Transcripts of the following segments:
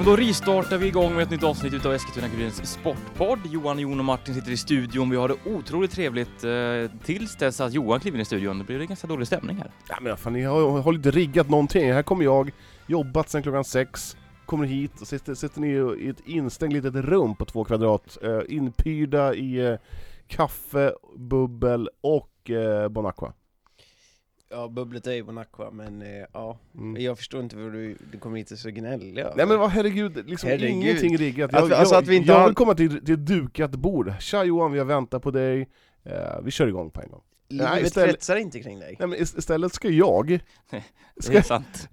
men då restartar vi igång med ett nytt avsnitt utav Eskilstuna-Kurirens Sportpodd. Johan, Jon och Martin sitter i studion. Vi har det otroligt trevligt eh, tills dess att Johan kliver in i studion. Då blir det ganska dålig stämning här. Ja men fan, ni har, har inte riggat någonting. Här kommer jag, jobbat sedan klockan sex, kommer hit och sitter, sitter ni i ett instängt litet rum på två kvadrat, eh, inpyrda i eh, kaffe, bubbel och eh, Bonacqua. Ja, bubblet är ju Bon Aqua, men eh, ja, Mm. jag förstår inte varför du, du kommer hit och så gnällig Nej men vad herregud, liksom Herregud. ingenting riggat. Att vi- alltså jag, att vi inte jag har- vill komma till, till dukat bord. Tja Johan, vi har väntat på dig. Eh, vi kör igång på en gång. Nej, Livet istället- kretsar inte kring dig. Nej men ist- istället ska jag, Det Ska- är sant.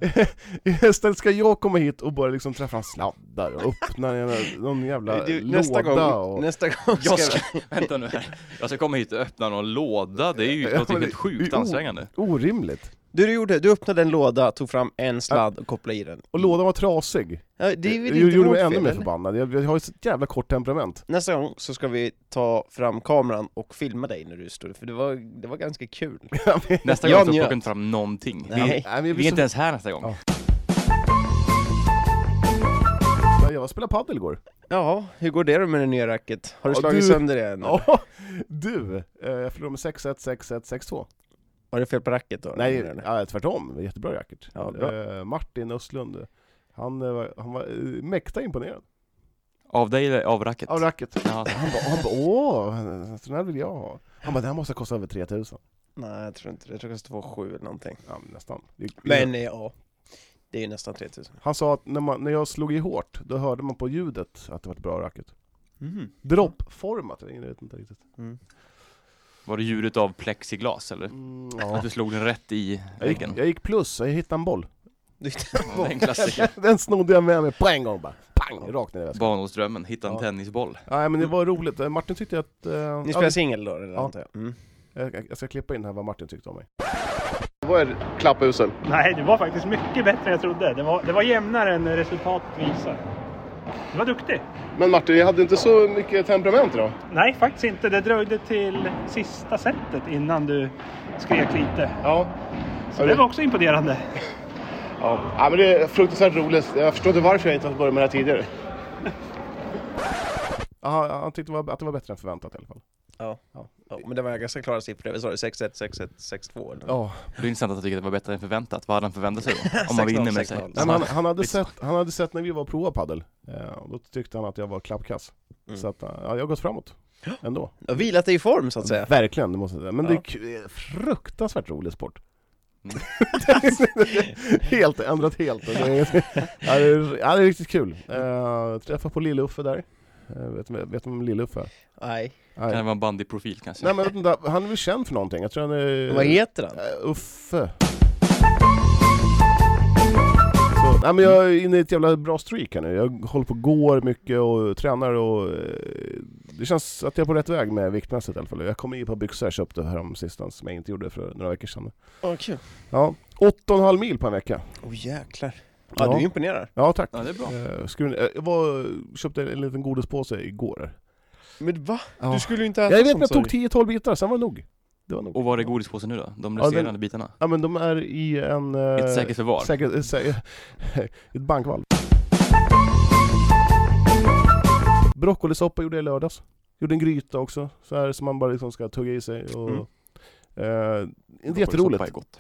istället ska jag komma hit och börja liksom träffa sladdar och öppna någon jävla Du, låda nästa, gång, och... nästa gång ska Jag ska, vänta nu här. Jag ska komma hit och öppna någon låda. Det är ju Ja, något det- helt sjukt det ansträngande. Orimligt. Du, du gjorde, du öppnade en låda, tog fram en sladd och kopplade i den. Och lådan var trasig. Ja, det är Det väl gjorde inte mig ännu mer förbannad. Jag, jag har ju ett jävla kort temperament. Nästa gång så ska vi ta fram kameran och filma dig när du står, för det var, det var ganska kul. Nästa Jag gång så njöt. plockar inte fram någonting. Vi, Nej. Nej, men jag vi blir är så- inte ens här nästa gång. Ja. Jag spelade padel igår. Ja, hur går det då med det nya racket? Har du Ja, slagit du- sönder det än? Ja, du! eh, Jag förlorade med 6-1, 6-1, 6-2. Var det fel på racket då? Nej, eller? ja, tvärtom. Jättebra racket. Ja, bra. Eh, Martin Östlund, han, eh, var- han var eh, mäkta imponerad. Av dig eller av racket? Av racket. Ja. Han bara, han bara åh, sån här vill jag ha. Han bara, det här måste kosta över 3000. Nej, jag tror inte det. Jag tror det kostar 2,7 eller någonting. Ja, men nästan. Det- Men ja, det är ju nästan 3000. Han sa att när, man, när jag slog i hårt, då hörde man på ljudet att det var ett bra racket. Mm. Droppformat, jag vet inte riktigt. Mm. Var det ljudet av plexiglas eller? Mm, Att ja. du slog den rätt i jag, gick, väggen? jag gick plus, jag hittade en boll. Du, Ja, det är en klassiker. Den snodde jag med mig på en gång bara. Pang! Rakt ner i väskan. Barndomsdrömmen, hitta en Ja. tennisboll. Nej men det var roligt, Eh, Martin tyckte att... eh, Ni ja, spelar singel då, eller Ja. antar jag? Mm. jag, jag ska klippa in här vad Martin tyckte om mig. Vad är klapphusen? Nej, det var faktiskt mycket bättre än jag trodde. Det var, det var jämnare än resultatet visar. Du var duktig. Men Martin, jag hade inte så mycket temperament idag. Nej, faktiskt inte. Det dröjde till sista setet innan du skrek lite. Ja. Så det var också imponerande. Ja. ja men det är fruktansvärt roligt. Jag förstår inte varför jag inte har börjat med det här tidigare. Jaha, han tyckte att det var bättre än förväntat i alla fall. Ja. Ja. Ja. Men det var ganska klara siffror. Vad sa du? 6-1, 6-1, 6-2 eller? Ja. Det är intressant att du tycker att det var bättre än förväntat. Vad hade han förväntat sig då? Om man 6-0, vinner med 6-0. sig? Han, han, hade sett, han hade sett när vi var och provade padel. Eh, och då tyckte han att jag var klappkass. Mm. Så att, ja, jag har gått framåt. Ändå. Du har vilat dig i form så att säga. Verkligen, det måste jag säga. Men Ja. det är k- fruktansvärt rolig sport. Mm. helt, ändrat helt. Det är, ja, det är, ja, det är riktigt kul. Uh, träffade på Lill-Uffe där. Uh, vet du vet du vem Lill-Uffe är? Nej. Kan det vara en bandyprofil kanske? Nej men jag vet inte, han är väl känd för någonting? Jag tror han är... Vad heter han? Eh, Uffe. Så, nej men jag är inne i ett jävla bra streak här nu. Jag håller på och går mycket och tränar och eh, det känns att jag är på rätt väg med viktmässigt i alla fall. Jag kom i på byxor jag köpte härom sistens som jag inte gjorde för några veckor sedan. Åh, kul. Ja, 8,5 mil på en vecka. Åh jäklar. Ja, du imponerar. Ja tack. Ja, det är bra. Skulle, eh, jag var, köpte en liten godispåse igår. Men va? Ja. Du skulle ju inte äta Jag vet men jag tog du. 10-12 bitar, sen var det nog. Det var nog. Och var är godispåsen nu då? De Ja, den- resterande bitarna? Ja men de är i en... eh, Ett säkert förvar? Säkert, sä- ett bankvalv. Broccolisoppa gjorde jag i lördags. Gjorde en gryta också, så här som man bara liksom ska tugga i sig. Och, Mm. eh, inte jätteroligt. är gott.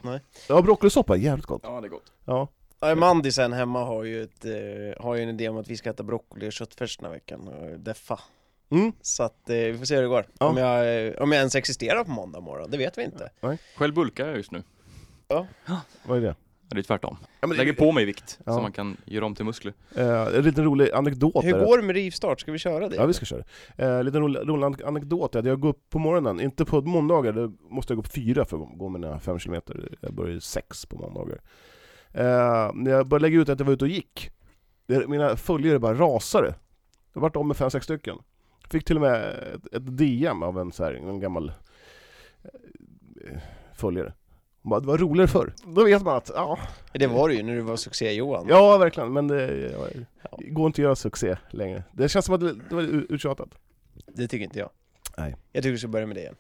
Ja, broccolisoppa är jävligt gott. Ja, det är gott. Ja. Ja, Mandy sen hemma har ju, ett, eh, har ju en idé om att vi ska äta broccoli och köttfärs den här veckan. Och deffa. Mm. Så att eh, vi får se hur det går. Ja. Om, jag, eh, om jag ens existerar på måndag morgon, det vet vi inte. Själv bulkar jag just nu. Vad är det? Ja, Det är tvärtom. Ja, men, Lägger på mig vikt Ja. så man kan göra om till muskler. Eh, en liten rolig anekdot Hur där. går det med rivstart? Ska vi köra det? Ja vi ska köra. Eh, liten rolig, rolig an- anekdot är att jag går upp på morgonen, inte på måndagar, då måste jag gå på fyra för att gå mina fem kilometer. Jag börjar sex på måndagar. Eh, när jag började lägga ut att jag var ute och gick, det, mina följare bara rasade. Jag vart om med fem, sex stycken. Fick till och med ett, ett DM av en, så här, en gammal eh, följare. Hon bara, det var roligare förr. Då vet man att, ja, Det var det ju när du var succé-Johan. ja verkligen, men det ja, går inte att göra succé längre. Det känns som att det, det var uttjatat. Det tycker inte jag. Nej. Jag tycker du ska börja med det igen.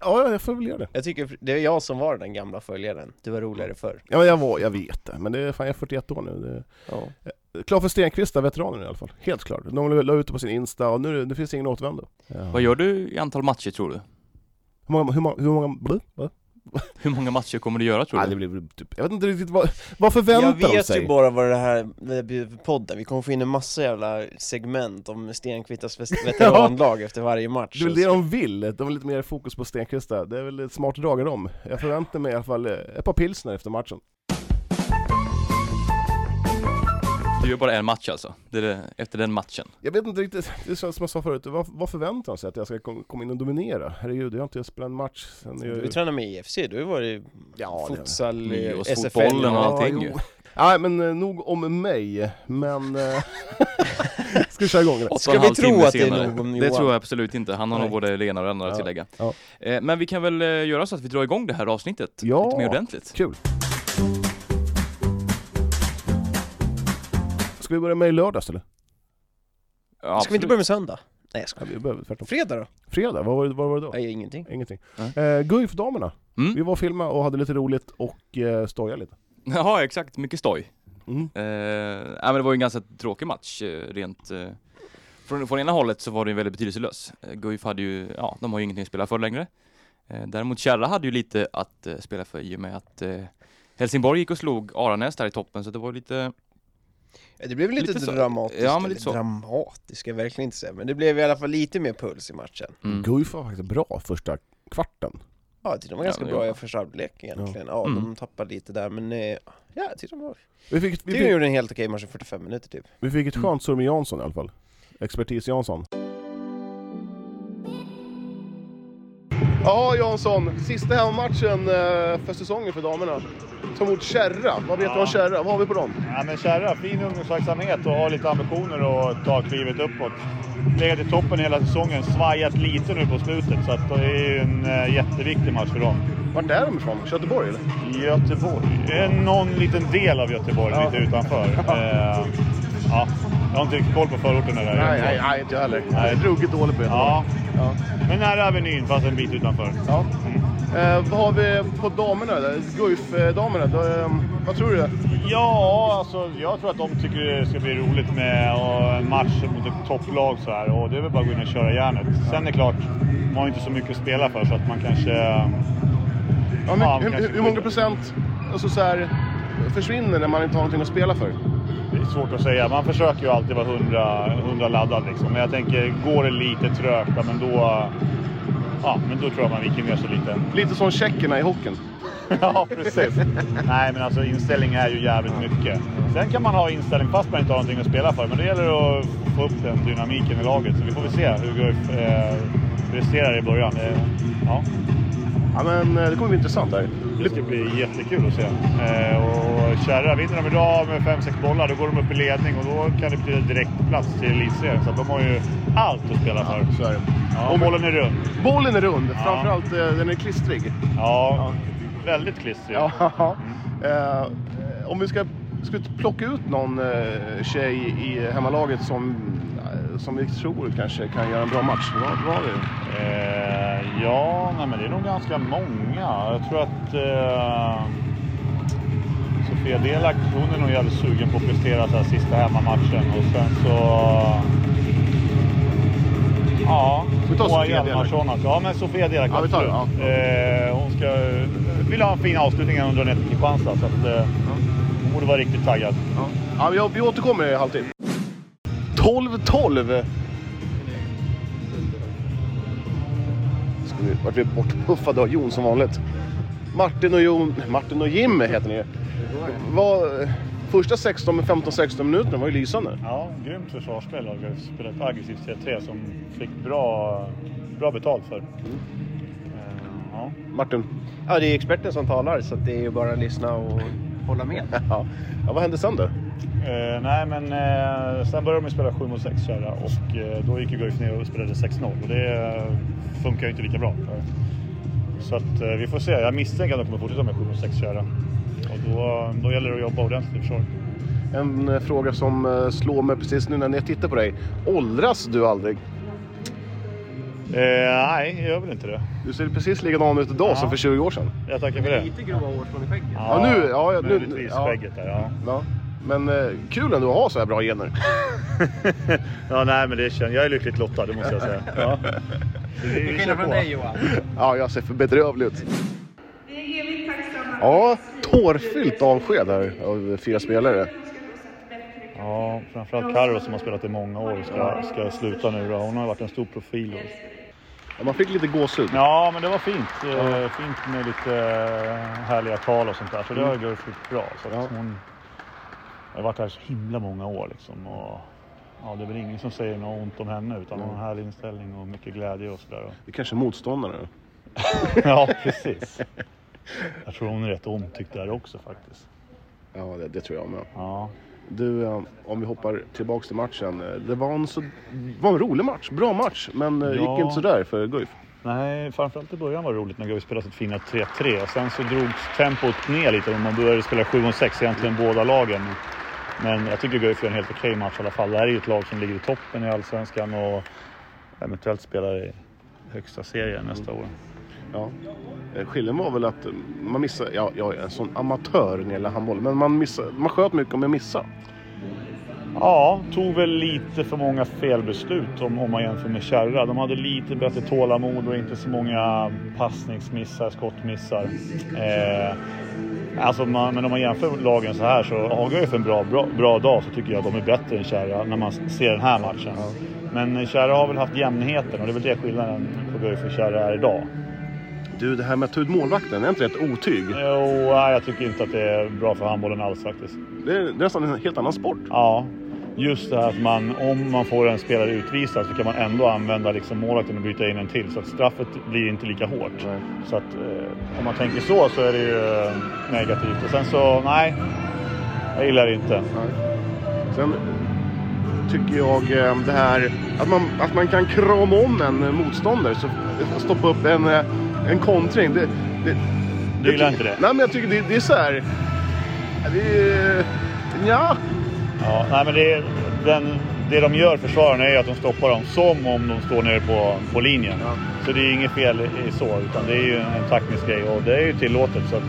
Ja, jag får väl göra det. Jag tycker det är jag som var den gamla följaren. Du var roligare förr. Ja, men jag, var, jag vet det, men det är fan, jag är 41 år nu. Det, Ja. Klar för Stenqvist, veteraner i alla fall. Helt klart. De la ut det på sin Insta och nu det finns ingen återvändo. Ja. Vad gör du i antal matcher tror du? Hur många, hur många, hur många, blö? Hur många matcher kommer du göra tror Nej, du? det blir typ, jag vet inte riktigt vad, vad förväntar Jag de vet sig? ju bara vad det här det blir för podden, vi kommer få in en massa jävla segment om Stenkvittas ves- veteranlag efter varje match Det är väl det de vill, de vill lite mer fokus på Stenqvist där. Det är väl ett smart drag av dem. Jag förväntar mig i alla fall eh, ett par pilsner efter matchen. Du gör bara en match alltså? Det är det, efter den matchen? Jag vet inte riktigt, det är så som jag sa förut, vad, vad förväntar de sig? Att jag ska kom- komma in och dominera? Herregud, jag har inte spelat en match sen Du jag... tränar med IFC, du har ju varit Ja, det- futsal, Nyårsfotbollen SFL och Ja, allting ju. Nej men eh, nog om mig, men... eh, ska vi köra igång eller? Ska vi tro att det är nog om Det Johan? tror jag absolut inte. Han har nog både det ena och det andra att Ja. tillägga. Ja. Eh, Men vi kan väl göra så att vi drar igång det här avsnittet Ja. lite mer ordentligt. Kul! Ska vi börja med i lördags eller? Ja, Ska vi inte börja med söndag? Nej jag Ja, skojar. vi behöver tvärtom. Fredag då? Fredag, vad var det, vad var det då? Nej ingenting Ingenting. Eh, Guif-damerna. Mm. Vi var och filmade och hade lite roligt och eh, stojade lite. Ja, exakt. Mycket stoj. Mm. Eh, nej, men det var ju en ganska tråkig match eh, rent eh, från, från ena hållet så var det ju väldigt betydelselös. Eh, Guif hade ju, ja, de har ju ingenting att spela för längre. Eh, däremot Kärra hade ju lite att eh, spela för i och med att eh, Helsingborg gick och slog Aranäs där i toppen så det var lite, Ja, Det blev lite, Lite så. dramatiskt, Ja, men lite så. dramatiskt ska jag verkligen inte säga Men det blev i alla fall lite mer puls i matchen mm. Guif var faktiskt bra första kvarten. Ja jag tyckte de var ganska Ja, bra ja. i första halvlek egentligen Ja, Mm. de tappade lite där men eh, Ja, jag tyckte de var Vi fick, vi tyckte de gjorde en helt okej match i 45 minuter typ vi fick ett Mm. skönt surr med Jansson i alla fall. Expertis Jansson. Ja Jansson, sista hemmamatchen eh, för säsongen för damerna. Som mot Kärra. Vad vet Ja. du om Kärra? Vad har vi på dem? Ja, men Kärra, fin ungdomsverksamhet och har lite ambitioner att ta klivet uppåt. Legat i toppen hela säsongen, svajat lite nu på slutet. Så det är ju en eh, jätteviktig match för dem. Vart är de ifrån? Göteborg eller? Göteborg. Eh, Någon liten del av Göteborg, Ja. lite utanför. Ja, jag har inte riktigt koll på förorterna där. Nej, nej, nej inte jag heller. Nej. Jag är ruggigt dålig på. Ja, Ja. men nära Avenyn fast en bit utanför. Ja. Eh, vad har vi på damerna? Guif-damerna? Eh, vad tror du? Ja, alltså jag tror att de tycker det ska bli roligt med en match mot ett topplag så här. Och det är väl bara att gå in och köra järnet. Sen är det klart, man har inte så mycket att spela för så att man kanske... Ja, men, Ja, hur, kanske hur, hur många procent alltså, så här, försvinner när man inte har någonting att spela för? Det svårt att säga. Man försöker ju alltid vara 100, 100 laddad liksom. Men jag tänker, går det lite trögt, men då... Ja, men då tror jag man viker ner sig lite. Lite som tjeckerna i hockeyn. ja, precis. Nej, men alltså inställning är ju jävligt mycket. Sen kan man ha inställning fast man inte har någonting att spela för. Men det gäller att få upp den dynamiken i laget. Så vi får väl se hur Guif eh, presterar i början. Eh, ja, Ja, men eh, det kommer bli intressant här. det ska bli jättekul att se. Eh, och Kärra, vinner de idag med 5-6 bollar, då går de upp i ledning och då kan det betyda direktplats till elitserien. Så de har ju allt att spela för. Så är det. Ja, och bollen är rund. Bollen är rund, Ja. framförallt eh, den är klistrig. Ja, väldigt klistrig. Ja. Eh, om vi ska, ska vi plocka ut någon eh, tjej i hemmalaget som, som vi tror kanske kan göra en bra match. Vad, har vi? Eh, ja, nej, men det är nog ganska många. Jag tror att eh, Sofia Delak, hon är nog jävligt sugen på att prestera så här sista hemmamatchen. Och sen så... Ja, Moa Sofia Delak? Hjalmarsson alltså. Ja, men Sofia Delak Ja, vi tar det, absolut. Eh, hon ska, vill ha en fin avslutning när hon drar ner till Kristianstad. Så att, eh, hon borde vara riktigt taggad. Ja, ja vi, vi återkommer i halvtid. 12-12! Ska vi, vart vi bortpuffade av Jon som vanligt. Martin och Jon, Martin och Jim heter ni. Var, första 16 med 15-16 minuterna var ju lysande. Ja, grymt försvarsspel vi spelat ett aggressivt 3-3 som fick bra, bra betalt för. Eh, ja. Martin, Ja det är experten som talar så det är ju bara att lyssna och hålla med ja. ja, vad hände sen då? Eh, nej men eh, sen började de spela 7 mot 6 köra och eh, då gick ju Guif ner och spelade 6-0 och det eh, funkar ju inte lika bra. Så att eh, vi får se. Jag misstänker att de kommer fortsätta med 7 mot 6 köra. Och då, då gäller det att jobba ordentligt i försvaret. En eh, fråga som eh, slår mig precis nu när jag tittar på dig. Åldras du aldrig? Eh, nej, jag gör väl inte det. Du ser precis likadan ut idag Ja. som för 20 år sedan. Jag tackar för det. Lite grova hårstrån i skägget Ja, nu- ja, ja, nu- Möjligtvis ja. skägget där, ja. Ja. Men eh, kul ändå att ha så här bra gener. Ja, nej men det känns, jag är lyckligt lottad, det måste jag säga. Ja. Till skillnad från dig Johan. Ja, jag ser för bedrövlig ut. Ja, tårfyllt avsked här av fyra spelare. Ja, framförallt Carro som har spelat i många år ska, ska sluta nu då. Hon har varit en stor profil. Och... Ja, man fick lite gåshud. Ja, men det var fint. Eh, Fint med lite eh, härliga tal och sånt där. Så det har Gurf gjort bra. Så Ja. hon har varit här så himla många år liksom. Och, ja, det är väl ingen som säger något ont om henne utan hon har en härlig inställning och mycket glädje och sådär. Det är kanske motståndare. ja, precis. Jag tror hon är rätt omtyckt där också faktiskt. Ja, det, det tror jag med. Ja. Du, eh, om vi hoppar tillbaks till matchen. eh, Det var en, så, var en rolig match, bra match, men eh, Ja. gick inte sådär för Guif. Nej, framförallt i början var det roligt när Guif spelade sitt fina 3-3. Sen så drogs tempot ner lite och man började spela 7-6 egentligen båda lagen. Men jag tycker Guif gör en helt okej match i alla fall. Det här är ju ett lag som ligger i toppen i Allsvenskan och eventuellt spelar i högsta serien nästa år. Ja. Eh, Skillnaden var väl att man missade, ja, jag är en sån amatör när det gäller handboll, men man, missade, man sköt mycket om jag missade. Ja, tog väl lite för många felbeslut om, om man jämför med Kärra. De hade lite bättre tålamod och inte så många passningsmissar, skottmissar. Eh, alltså man, men om man jämför lagen så här så har Guif en bra, bra, bra dag så tycker jag att de är bättre än Kärra när man ser den här matchen. Men Kärra har väl haft jämnheten och det är väl det skillnaden på Guif och Kärra är idag. Du, det här med att ta ut målvakten, är inte det ett otyg? Jo, nej, jag tycker inte att det är bra för handbollen alls faktiskt. Det är, det är nästan en helt annan sport. Ja, just det här att man, om man får en spelare utvisad så kan man ändå använda liksom målvakten och byta in en till. Så att straffet blir inte lika hårt. Nej. Så att eh, om man tänker så så är det ju eh, negativt. Och sen så, nej. Jag gillar det inte. Sen tycker jag eh, det här att man, att man kan krama om en motståndare, så stoppa upp en, eh, en kontring. Det, det, Du gillar inte det? Nej, men jag tycker det, det är så här. Det är... Ja. Ja, nej men det, är- den, det de gör, försvararna, är att de stoppar dem som om de står nere på, på linjen. Ja. Så det är inget fel i så, utan det är ju en taktisk grej och det är ju tillåtet. Så att,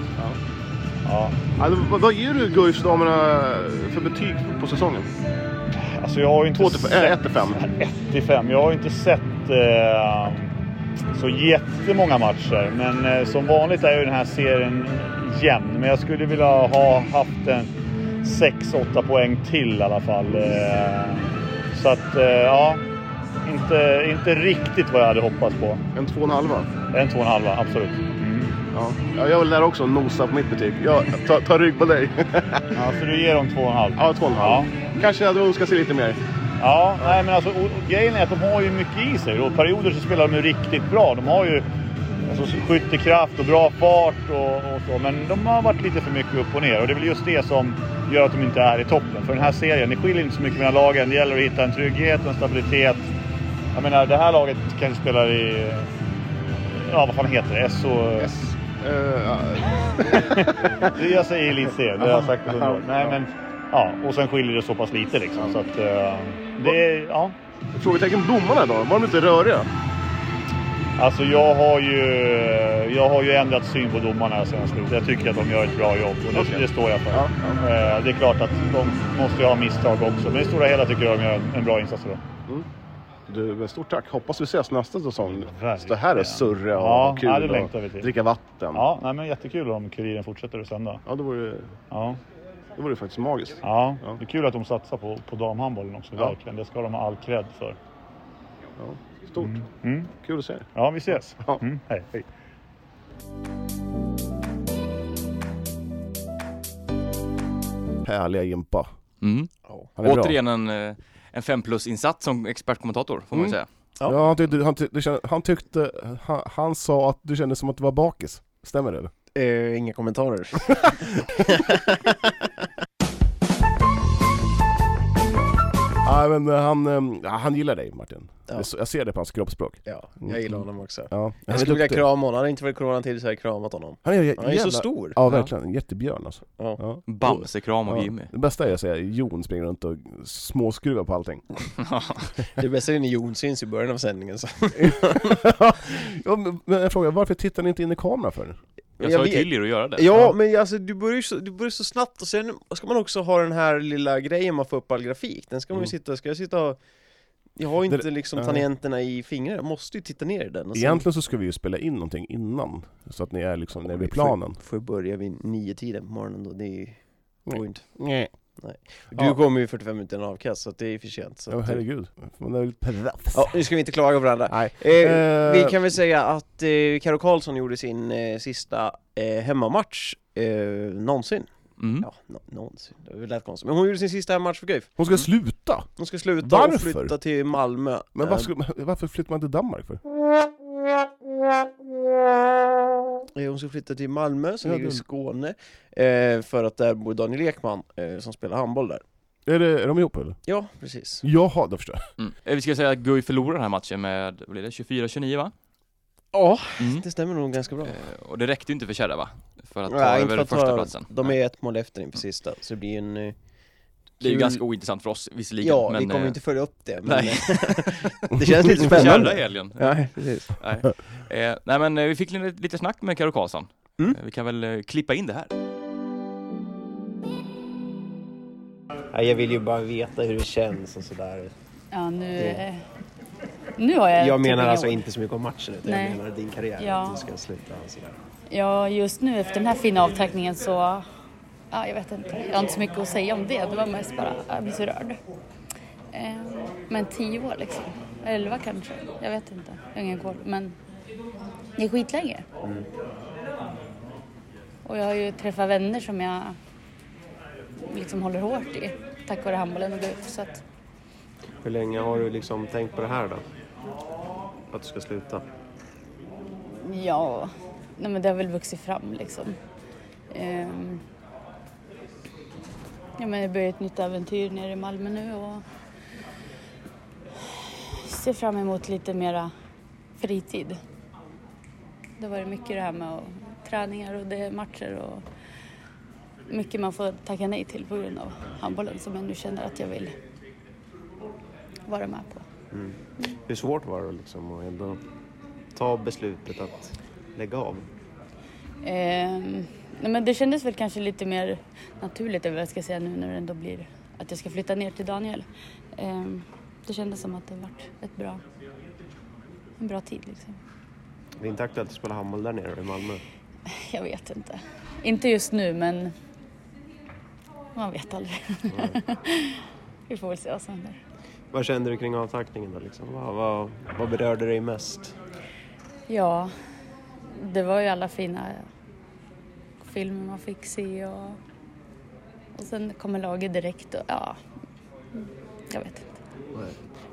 ja. Alltså, vad, ger du damerna för betyg på säsongen? Alltså jag har ju inte Två till fem- sett... äh, ett till fem. 1 till 5. Jag har ju inte sett eh, så jättemånga matcher. Men eh, som vanligt är ju den här serien jämn. Men jag skulle vilja ha haft en 6-8 poäng till i alla fall. Eh, så att, eh, ja. Inte, inte riktigt vad jag hade hoppats på. En två och en halva? En 2,5 absolut. Ja. ja, jag vill där också nosa på mitt betyg. Jag tar, tar rygg på dig. Ja, så du ger dem 2,5? ja, två och en halv. Ja. Kanske hade önskat sig lite mer. Ja, nej men alltså och, och grejen är att de har ju mycket i sig och perioder så spelar de ju riktigt bra. De har ju alltså, skyttekraft och bra fart och, och så. Men de har varit lite för mycket upp och ner och det är väl just det som gör att de inte är i toppen. För den här serien, det skiljer inte så mycket mellan lagen. Det gäller att hitta en trygghet och en stabilitet. Jag menar, det här laget kanske spelar i... Ja, vad fan heter det? SO... Eh, ja. Det Jag säger elitserien, det har jag sagt hundra år. Nej, men... Ja, och sen skiljer det så pass lite liksom. Så att... eh, det är... Ja. Frågetecken domarna då? Var de inte röriga? Alltså jag har ju, jag har ju ändrat syn på domarna sen slut. Jag tycker att de gör ett bra jobb och det, Okej. det står jag för. Ja, Eh, Det är klart att de måste ju ha misstag också, men i stora hela tycker jag de gör en bra insats idag. Du, stort tack. Hoppas vi ses nästa säsong. Stå här och surra och Ja, kul ja, det längtar vi till. dricka vatten. Ja, nej, men jättekul om Kuriren fortsätter att sända. Ja, det vore, Ja, det vore faktiskt magiskt. ja. Ja. det är kul att de satsar på, på damhandbollen också, Ja. verkligen. Det ska de ha all cred för. Ja, stort. Mm. Kul att se er. Ja, vi ses. Ja. Mm, hej, hej. Härliga Jimpa. Mm. Är bra. Återigen en, eh, en 5 plus-insats som expertkommentator, får man Mm. säga. Ja. Han, tyckte, han, tyckte, han tyckte, han, han sa att du kände som att du var bakis. Stämmer det? eller? Eh, inga kommentarer. Ja, men eh, han, eh, han gillar dig Martin. Ja. Jag ser det på hans kroppsspråk. Ja, jag gillar honom också. Ja, han Jag är skulle vilja krama honom, hade inte varit corona till så hade jag kramat honom. Han är, Han är ju så jävla- stor. Ja, verkligen. En jättebjörn alltså. Ja. Ja. Bamsekram av Ja. Jimmy. Det bästa är att säga Jon springer runt och småskruvar på allting. Det bästa är när Jon syns i början av sändningen så. ja, men jag frågar, varför tittar ni inte in i kameran för? Jag, sa ju till er att göra det. Ja, men alltså du börjar ju så, du börjar så snabbt och sen ska man också ha den här lilla grejen man får upp all grafik Den ska man ju Mm. sitta, ska jag sitta och Jag har ju Det- inte liksom nej. tangenterna i fingrarna, jag måste ju titta ner i den och sen Egentligen så ska vi ju spela in någonting innan, så att ni är liksom nere vid planen. får jag börja vid nio tiden på morgonen då, det är ju ju inte Nej. Du Ja. kommer ju 45 minuter innan avkast så det är för sent så Ja, att, herregud. Man är väl. Ja, nu ska vi inte klaga på varandra Nej. eh, Eh, Vi kan väl säga att eh, Karo Karlsson gjorde sin eh, sista eh, hemmamatch eh, någonsin Mm. Ja, nå- någonsin, det lät konstigt Men hon gjorde sin sista hemmamatch för Guif Hon ska sluta! Hon ska sluta Varför? och flytta till Malmö Men Eh, varför, varför flyttar man till Danmark för? Eh, Hon ska flytta till Malmö som Ja, ligger i Skåne eh, För att där bor Daniel Ekman som spelar handboll där Är, det, är de ihop eller? Ja, precis Jaha, då förstår jag. Mm. Vi ska säga att Guif förlorade den här matchen med, vad blir det, 24-29 va? Ja, Mm. det stämmer nog ganska bra Eh, Och det räckte ju inte för Kärra va? För att ta Nej, över för att första ta- platsen. De är ett mål efter inför sista, så det blir en eh, Det är ju ganska ointressant för oss visserligen Ja, men, vi kommer eh, inte följa upp det men nej. Det känns lite Kärra spännande helgen. Ja, precis Nej. Eh, nej men vi fick lite, lite snack med Karo Karlsson. Mm. Eh, vi kan väl klippa in det här. Jag vill ju bara veta hur det känns och sådär Ja, nu, nu har jag Jag typ menar alltså inte så mycket om matchen utan Nej. jag menar din karriär, Ja. att du ska sluta och sådär Ja, just nu efter den här fina avtackningen så, ja, jag vet inte. Jag har inte så mycket att säga om det. Det var mest bara, jag blir så rörd. Eh, men tio år liksom. Elva kanske. Jag vet inte. Jag har ingen koll. Men det är skitlänge. Och jag har ju träffat vänner som jag liksom håller hårt i. Tack vare handbollen och GUF. Hur länge har du liksom tänkt på det här då? Att du ska sluta? Ja, nej men det har väl vuxit fram liksom. Ehm, ja, men jag börjar ett nytt äventyr nere i Malmö nu och ser fram emot lite mera fritid. Det har varit mycket det här med och, träningar och det är matcher och mycket man får tacka nej till på grund av handbollen som jag nu känner att jag vill vara med på. Hur svårt var det liksom att ändå ta beslutet att lägga av? Ehm, nej men det kändes väl kanske lite mer naturligt, eller vad jag ska säga nu när det ändå blir att jag ska flytta ner till Daniel. Ehm, det kändes som att det varit ett bra, en bra tid liksom. Det är inte aktuellt att spela handboll där nere i Malmö? Jag vet inte. Inte just nu men man vet aldrig. Vi får väl se vad som händer. Vad kände du kring avtackningen då liksom? Vad, vad, vad berörde dig mest? Ja, det var ju alla fina filmer man fick se och, och sen kommer laget direkt och ja, jag vet inte.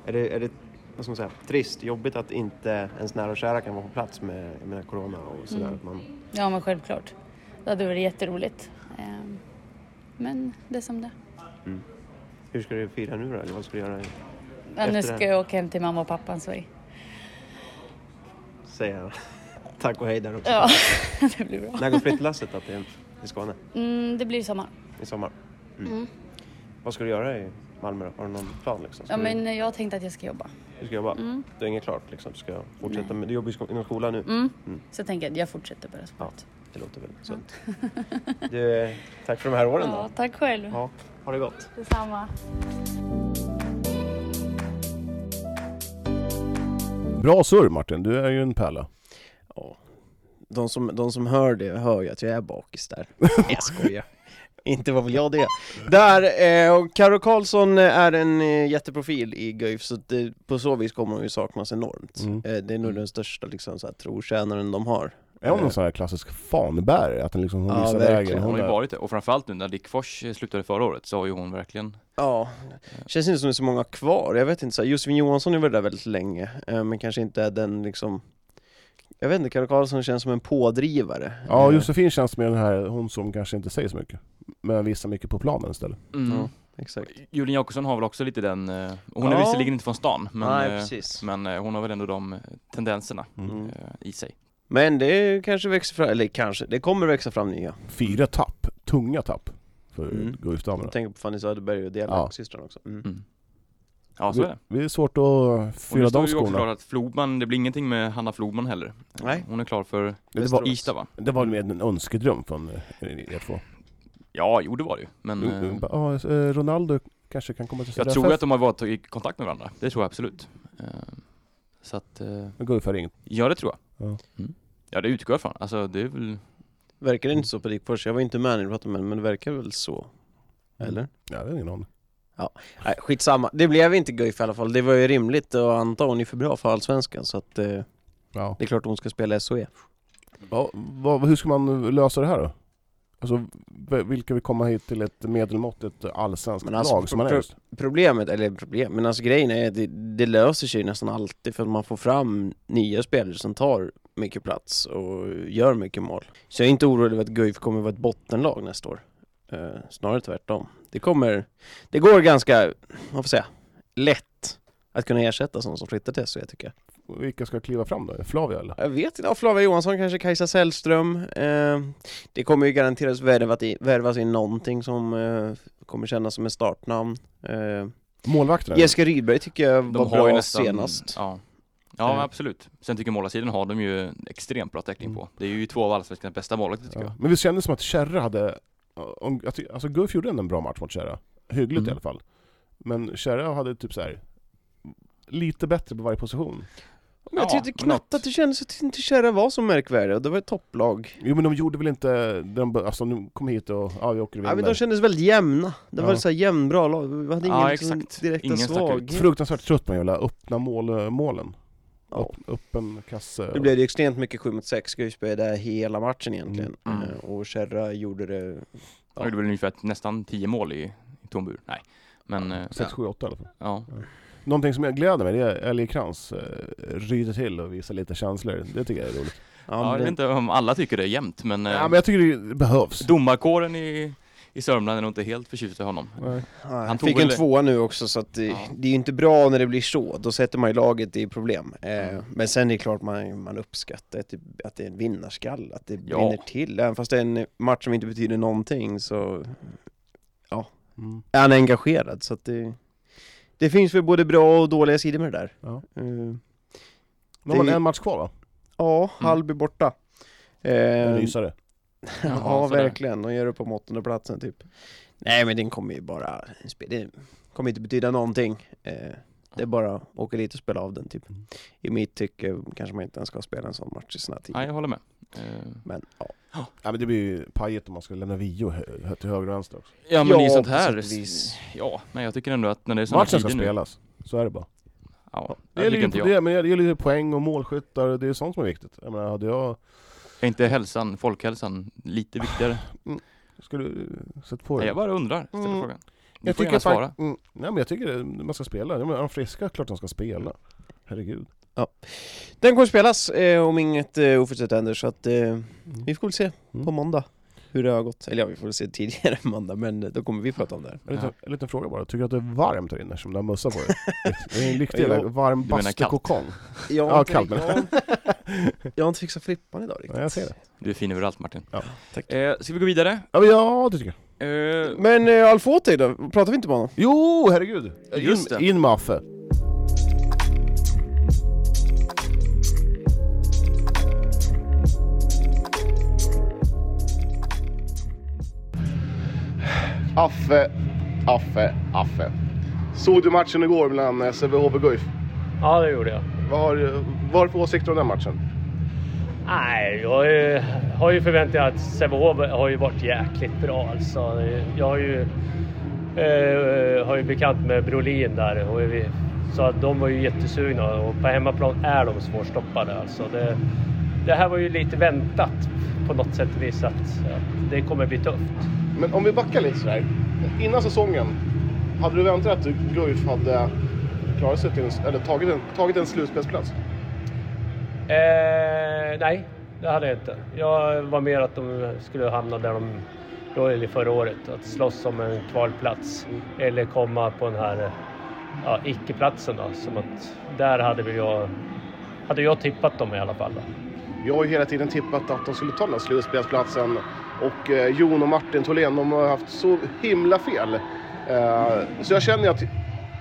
Är det, är det vad ska man säga, trist, jobbigt att inte ens nära och kära kan vara på plats med, jag menar, corona och sådär? Mm. Att man, Ja men självklart. Det hade varit jätteroligt. Ehm, Men det är som det hur ska du fira nu då? Eller vad ska du göra? ja, Nu det ska jag åka hem till mamma och pappa så Säga tack och hej där också. ja, det blir bra. När går flyttlasset då till, till Skåne? Mm, det blir i sommar. I sommar? Mm. Vad ska du göra i Malmö då? Har du någon plan liksom? Ska Ja du, men jag tänkte att jag ska jobba. du ska jobba? Mm. Det är inget klart liksom? Du ska fortsätta Nej. med, du jobbar inom skolan nu? Mm. Mm. Så jag tänker att jag fortsätter bara sport. Det låter väl sunt. Du, tack för de här åren Ja, då. tack själv. Ja, ha det gott. Detsamma. Bra surr Martin, du är ju en pärla. Ja. De som, de som hör det hör ju att jag är bakis där. jag skojar. Inte var väl jag det. Där, eh, och Karo Karlsson är en eh, jätteprofil i Guif, så det, på så vis kommer hon ju saknas enormt. Mm. Eh, det är nog den största liksom, så här, trotjänaren de har. Är hon en sån här klassisk fanbärare? Att den liksom, hon Ja, visar vägen? Hon Hon har ju varit det, och framförallt nu när Dick Fors eh, slutade förra året så har ju hon verkligen Ja, känns inte som det är så många kvar. Jag vet inte, så här, Josefin Johansson är väl där väldigt länge, eh, men kanske inte är den liksom Jag vet inte, Karo Karlsson känns som en pådrivare. Ja, Eh, Josefin känns med den här, hon som kanske inte säger så mycket. Men visar mycket på planen istället. mm. Ja, exakt. Julian Jakobsson har väl också lite den, hon Ja. är visserligen inte från stan men, Nej, men hon har väl ändå de tendenserna Mm. Mm. i sig. Men det kanske växer fram, eller kanske, det kommer växa fram nya. Fyra tapp, tunga tapp för Mm. Jag tänker på Fanny Söderberg och Ja. Dialogsystrarna också. Mm. Mm. Ja, så är det, det. är svårt att Och fylla det står de ju också skorna. klart att Flogman, det blir ingenting med Hanna Flogman heller. Nej. Hon är klar för Det var, Ystad va? det var mer en önskedröm från eh, er två. Ja, jo det var det ju. Men Mm, Ja, eh, Ronaldo kanske kan komma till jag tror FF. att de har varit i kontakt med varandra. Det tror jag absolut. Så att, Men Guif har ringt. ja det tror jag. Ja. Mm. Ja det utgår jag från. Alltså det är väl Verkar det inte så på Dickfors? Jag var inte med när du pratade med men det verkar väl så? Eller? Ja, det är ingen aning. Nej, skitsamma. Det blev inte Guif i alla fall. Det var ju rimligt att anta hon är för bra för Allsvenskan så att eh, Ja. det är klart hon ska spela i SHE. Ja, vad, hur ska man lösa det här då? Alltså, vilka vill komma hit till ett medelmåttigt allsvenskt Men alltså, lag som man är pro- just? Problemet, eller problem, men alltså grejen är att det, det löser sig nästan alltid för att man får fram nya spelare som tar mycket plats och gör mycket mål. Så jag är inte orolig över att Guif kommer vara ett bottenlag nästa år. Eh, snarare tvärtom. Det kommer, det går ganska, vad får jag säga, lätt att kunna ersätta sådana som flyttar till SHE tycker jag. Vilka ska kliva fram då? Flavia eller? Jag vet inte, ja, Flavia Johansson kanske, Kajsa Sällström. Eh, det kommer ju garanterat värvat i, värvas in någonting som eh, kommer kännas som ett startnamn. Eh, Målvakterna? Jessica Rydberg tycker jag De var har bra ju nästan, senast. Ja, ja Eh. absolut. Sen tycker jag målarsidan har de ju extremt bra täckning Mm. på. Det är ju två av allsvenskans bästa målvakter tycker Ja. Men vi kände som att Kärra hade, om- jag ty- alltså Guif gjorde ändå en bra match mot Kärra. Hyggligt Mm. i alla fall. Men Kärra hade typ så här lite bättre på varje position. Men jag Ja, tyckte knappt något. att det kändes att inte Kärra var så märkvärdiga, och det var ett topplag. Jo men de gjorde väl inte, de, alltså de kom hit och, ja vi åker och Ja, men de kändes väldigt jämna. Det var Ja. så här jämnbra lag, vi hade ingen Ja, liksom direkta Ingen svaghet. Fruktansvärt trött de jävla öppna mål, målen. Ja. Öppen kasse. Det blev ju extremt mycket 7 mot 6, Guifsberg där hela matchen egentligen. Mm. Eh, Och Kärra gjorde det... De gjorde väl ungefär nästan 10 mål i, i tom bur. Nej. Men, eh, 6, 7, 8 i alla fall. ja. Någonting som jag gläder mig det är Ellie Krantz eh, ryter till och visar lite känslor. Det tycker jag är roligt. Ja, Ja, jag vet det, inte om alla tycker det är jämnt men, eh, Ja men jag tycker det behövs. domarkåren i, i Sörmland är nog inte helt förtjust i honom. Nej. Han fick en väl- tvåa nu också så att det, Ja. det är ju inte bra när det blir så, då sätter man ju laget i problem. Eh, Mm. Men sen är det klart man, man uppskattar att det, att det är en vinnarskall, att det Ja. brinner till. Även fast det är en match som inte betyder någonting så Mm. är han engagerad. Så att det, det finns väl både bra och dåliga sidor med det där. Ja. Eh, Nu har man en match kvar va? Ja, Mm. Hallby borta. En Eh, rysare. Ja, sådär. verkligen. De gör det på åttonde platsen typ. Nej, men den kommer ju bara... Det kommer inte betyda någonting. Eh, det är bara att åka dit och spela av den typ. Mm. I mitt tycke kanske man inte ens ska spela en sån match i såna här Nej, tider. jag håller med. Eh, Men ja. Ja men det blir ju pajigt om man ska lämna Vio hö- till höger och vänster också. Ja men Ja, i sånt här, ja, men jag tycker ändå att när det är såna Matchen ska nu, spelas, så är det bara. ja, Det det är, lite, jag. det, men det är lite poäng och målskyttar, det är sånt som är viktigt. Jag menar, hade jag, Är inte hälsan, folkhälsan, lite viktigare? skulle du sätta på Nej, det? jag bara undrar, ställer Mm. frågan. Du Jag får tycker gärna svara. mm, nej men jag tycker det, man ska spela. Ja, men är de friska, klart de ska spela. Herregud. Den kommer spelas eh, om inget eh, oförutsett händer så att eh, vi får väl se Mm. på måndag hur det har gått. Eller ja, vi får väl se tidigare måndag men då kommer vi prata om det här. En liten, en liten fråga bara, tycker du att det är varmt här inne som du har mössa på dig? Det är en riktig Ja. jävla varm bastukokong. Jag Ja, kallt, men- jag, har inte fixat flippan idag riktigt. Ja, jag ser det. Du är fin överallt Martin. Ja, tack. Eh, ska vi gå vidare? Ja det tycker jag. Eh, Men eh, Alfoti då? Pratar vi inte med honom? Jo, herregud! Just in, det. in med Affe. Affe, Affe, Affe. Såg du matchen igår mellan Sävehof och Guif? Ja, det gjorde jag. Vad har, vad har du för åsikter om den matchen? Nej, jag eh, har ju förväntat att Sävehof har ju varit jäkligt bra alltså. Jag har ju, eh, har ju bekant med Brolin där och vi, så att de var ju jättesugna och på hemmaplan är de svårstoppade alltså. Det, det här var ju lite väntat på något sätt och vis att, att det kommer bli tufft. Men om vi backar lite sådär. Innan säsongen, hade du väntat att Guif hade klarat sig till eller tagit en, tagit en slutspelsplats? Eh, nej, det hade jag inte. Jag var mer att de skulle hamna där de låg förra året. Att slåss om en kvalplats. Eller komma på den här ja, icke-platsen då. Som att där hade väl jag, hade jag tippat dem i alla fall. Då. Jag har ju hela tiden tippat att de skulle ta den här slutspelsplatsen. Och eh, Jon och Martin Tholén, de har haft så himla fel. Eh, så jag känner att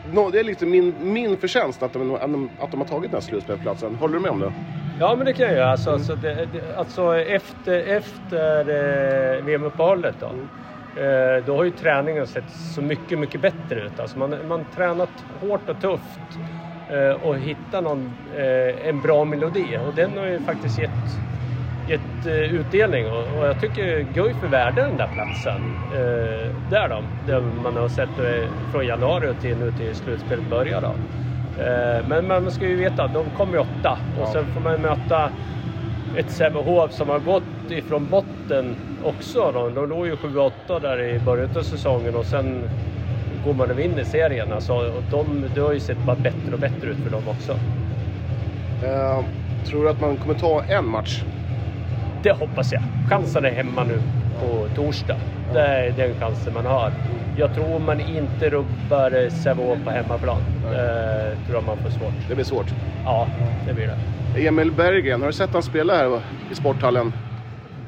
nå- det är lite min, min förtjänst att de, att de, har tagit den här slutspelsplatsen. Håller du med om det? Ja, men det kan jag göra. Alltså, alltså, det, det, alltså efter, efter eh, VM-uppehållet då. Eh, då har ju träningen sett så mycket, mycket bättre ut. Alltså man man tränat hårt och tufft eh, och hittat någon, eh, en bra melodi. Och den har ju faktiskt gett, gett utdelning. Och, jag tycker Guif är värda den där platsen. Eh, där då. Där man har sett eh, från januari till nu till slutspelet börjar då. Eh, Men man ska ju veta, de kommer ju åtta och sen får man möta ett Sävehof som har gått ifrån botten också. Då. De låg ju 7-8 där i början av säsongen och sen går man och vinner serien. Alltså, och de, det har ju sett bara bättre och bättre ut för dem också. Eh, tror du att man kommer ta en match? Det hoppas jag. Chansen är hemma nu på torsdag. Det är den chansen man har. Jag tror man inte rubbar eh, Sävehof på hemmaplan. Eh, tror jag man får svårt. Det blir svårt. Ja, det blir det. Emil Berggren, har du sett han spela här i sporthallen?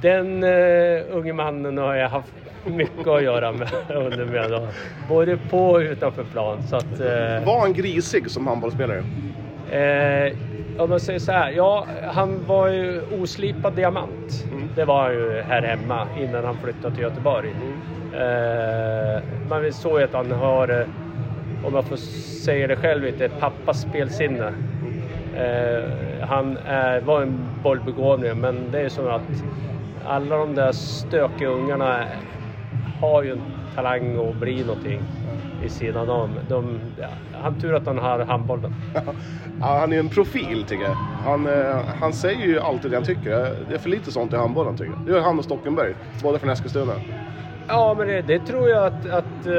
Den uh, unge mannen har jag haft mycket att göra med under mina dagar. Både på och utanför plan. Så att, eh, Var han grisig som handbollsspelare? eh, om man säger så här, ja, han var ju oslipad diamant. Det var han ju här hemma innan han flyttade till Göteborg. Eh, man såg ju att han har, eh, om jag får säga det själv, lite pappas spelsinne. Eh, han är, var en bollbegåvning, men det är som att alla de där stökiga ungarna har ju en talang att bli någonting i sidan om. De, ja, han tur att han har handbollen. Ja, han är en profil tycker jag. Han, eh, han säger ju alltid det han tycker. Det är för lite sånt i handbollen tycker jag. Det är han och Stockenberg, båda från Eskilstuna. Ja, men det, det tror jag att, att eh,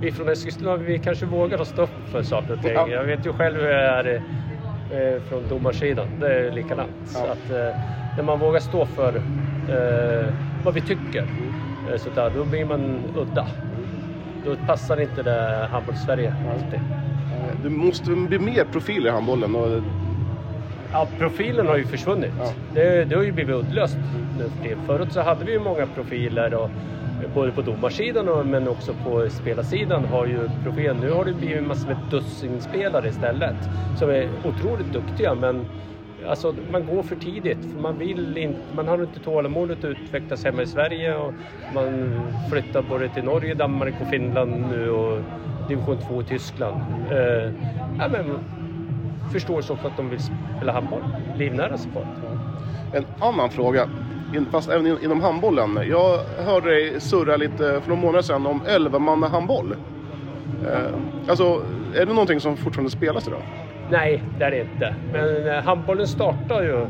vi från Eskilstuna, vi kanske vågar stå upp för saker och ting. Ja. Jag vet ju själv hur jag är eh, från domarsidan. Det är likadant. Så Ja. att, eh, när man vågar stå för vad vi tycker, eh, så där, då blir man udda. Då passar inte det handbolls-Sverige alltid. Eh, Du måste bli mer profil i handbollen. Och, Ja, profilen har ju försvunnit. Ja. Det, det har ju blivit uddlöst nu för tiden. Förut så hade vi ju många profiler och både på domarsidan och, men också på spelarsidan har ju profilen. Nu har det blivit massor med dussinspelare istället som är otroligt duktiga men Alltså man går för tidigt för man vill inte, man har inte tålamodet att utvecklas hemma i Sverige och man flyttar både till Norge, Danmark och Finland nu och division 2 i Tyskland. Eh, ja, men förstår så också att de vill spela handboll, livnära sig på det. en annan fråga, fast även inom handbollen. Jag hörde dig surra lite för några månader sedan om elvamannahandboll. Eh, alltså, är det någonting som fortfarande spelas idag? Nej, det är det inte. Men eh, handbollen startar ju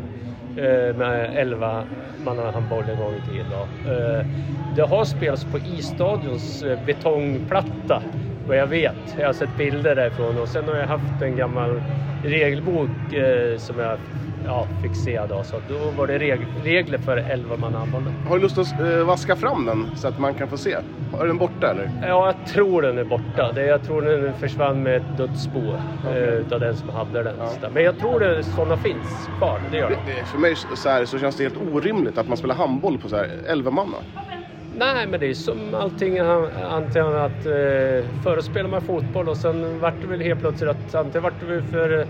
eh, med 11 manna handboll en gång i tiden. Eh, det har spelats på isstadions betongplatta vad jag vet. Jag har sett bilder därifrån och sen har jag haft en gammal regelbok eh, som jag ja, fick se då. Så då var det reg regler för 11 manna handbollen. Har du lust att eh, vaska fram den så att man kan få se? Är den borta eller? Ja, jag tror den är borta. Det, jag tror den försvann med ett dödsbo eh, utav den som hade den. Ja. Men jag tror det sådana finns kvar. Det gör Det, de. det, för mig så, här, så känns det helt orimligt att man spelar handboll på så här 11 manna. Nej, men det är som allting han- antingen att eh, spelade man fotboll och sen vart det väl helt plötsligt att antingen vart det väl för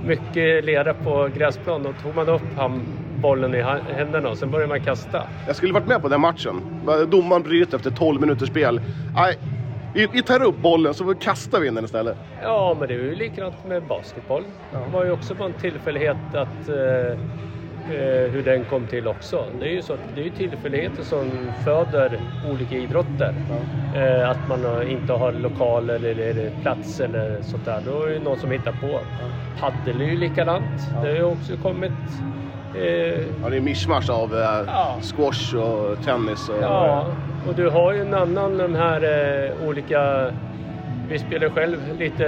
mycket lera på gräsplan och tog man upp han, bollen i händerna och sen började man kasta. Jag skulle varit med på den matchen. Domaren bryter efter 12 minuters spel. Nej, vi, vi tar upp bollen så kastar vi in den istället. Ja, men det är ju likadant med basketboll. Det var ju också bara en tillfällighet att eh, eh, hur den kom till också. Det är ju så att det är ju tillfälligheter som föder olika idrotter. Eh, att man inte har lokal eller, eller plats eller sånt där. Då är det ju någon som hittar på. Paddel är ju likadant. Det har ju också kommit eh, Ja, det är mischmasch av eh, Ja. squash och tennis. Och, Ja, och du har ju en annan de här eh, olika... Vi spelar själv lite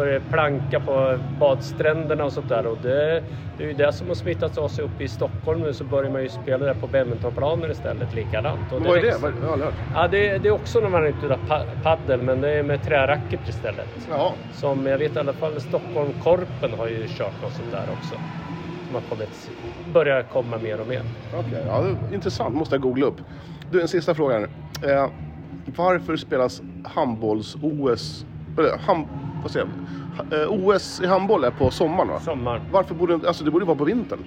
är det, planka på badstränderna och sånt där och det, det är ju det som har smittats av sig uppe i Stockholm nu så börjar man ju spela där på badmintonplaner istället likadant. Och vad är det? Vad- Jag har aldrig hört. Ja, det, det är också när man inte pa paddel men det är med träracket istället. Ja. Som jag vet i alla fall Stockholm Korpen har ju kört något sånt där också. Som har kommit, börjar komma mer och mer. Okej, ja, är intressant. Måste jag googla upp. Du, en sista fråga här. Eh, varför spelas handbolls-OS, ham, vad säger jag? Eh, OS i handboll är på sommaren va? Sommar. Varför borde alltså det borde vara på vintern?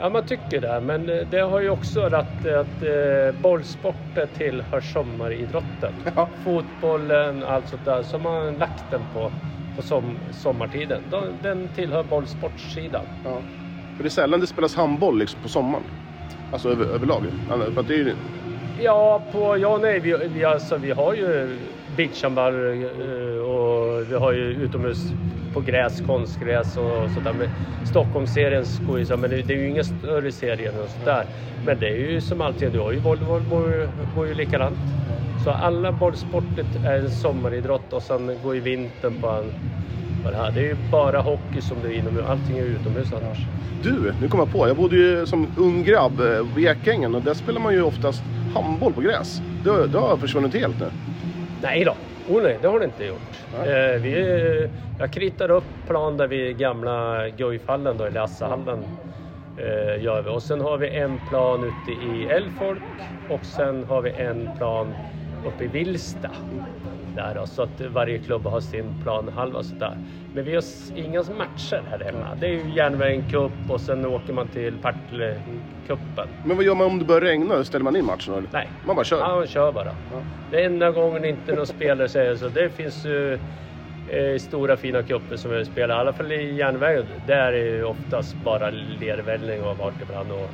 Ja, man tycker det. Men eh, det har ju också att, att eh, bollsporter tillhör sommaridrotten. Ja. Fotbollen, allt sånt där. Så man lagt den på, på som, sommartiden. De, den tillhör bollsportssidan. Ja. För det är sällan det spelas handboll liksom på sommaren. Alltså över, överlag. För att det är ju, Ja, på, ja nej, vi, vi, alltså, vi har ju beachhandboll eh, och vi har ju utomhus på gräs, konstgräs och sådär. Men Stockholmsserien går ju så, men det, är ju inga större serier och sådär. Men det är ju som alltid, du har ju volleyboll går, går ju likadant. Så alla bollsporter är en sommaridrott och sen går ju vintern på en, det här. Det är ju bara hockey som du är inomhus, allting är utomhus annars. du, nu kom jag på. Jag bodde ju som ung grabb eh, vid Ekängen och där spelar man ju oftast handboll på gräs. Det, det har försvunnit helt nu. Nej då. Oh, nej, det har det inte gjort. Eh, vi, jag kritar upp plan där vid gamla Guifhallen då, i Lassehallen. Eh, gör vi. Och sen har vi en plan ute i Älvfolk och sen har vi en plan uppe i Vilsta. Där då, så att varje klubb har sin planhalva och sådär. Men vi har inga matcher här hemma. Det är ju Järnvägen Cup och sen åker man till Partille-cupen. Men vad gör man om det börjar regna? Ställer man in matchen eller? Nej, Man bara kör? Ja, man kör bara. Det enda gången inte någon spelare säger så. Det finns ju eh, stora fina cuper som vi spelar. I alla fall i järnvägen. Där är det ju oftast bara lervällning och vart ibland. Och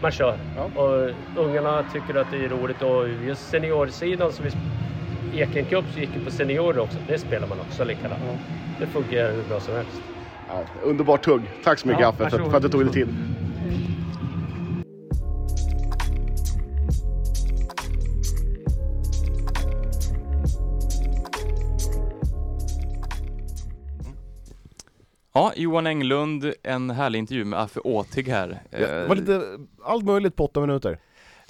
man kör. Ja. Och ungarna tycker att det är roligt. Och just seniorsidan som vi Eken Cup så gick ju på seniorer också. Det spelar man också likadant. Det fungerar hur bra som helst. Ja, underbart tugg. Tack så mycket Ja, Affe för, för att du tog dig tid. Ja, Johan Englund, en härlig intervju med Affe Åtig här. Det var lite allt möjligt på åtta minuter.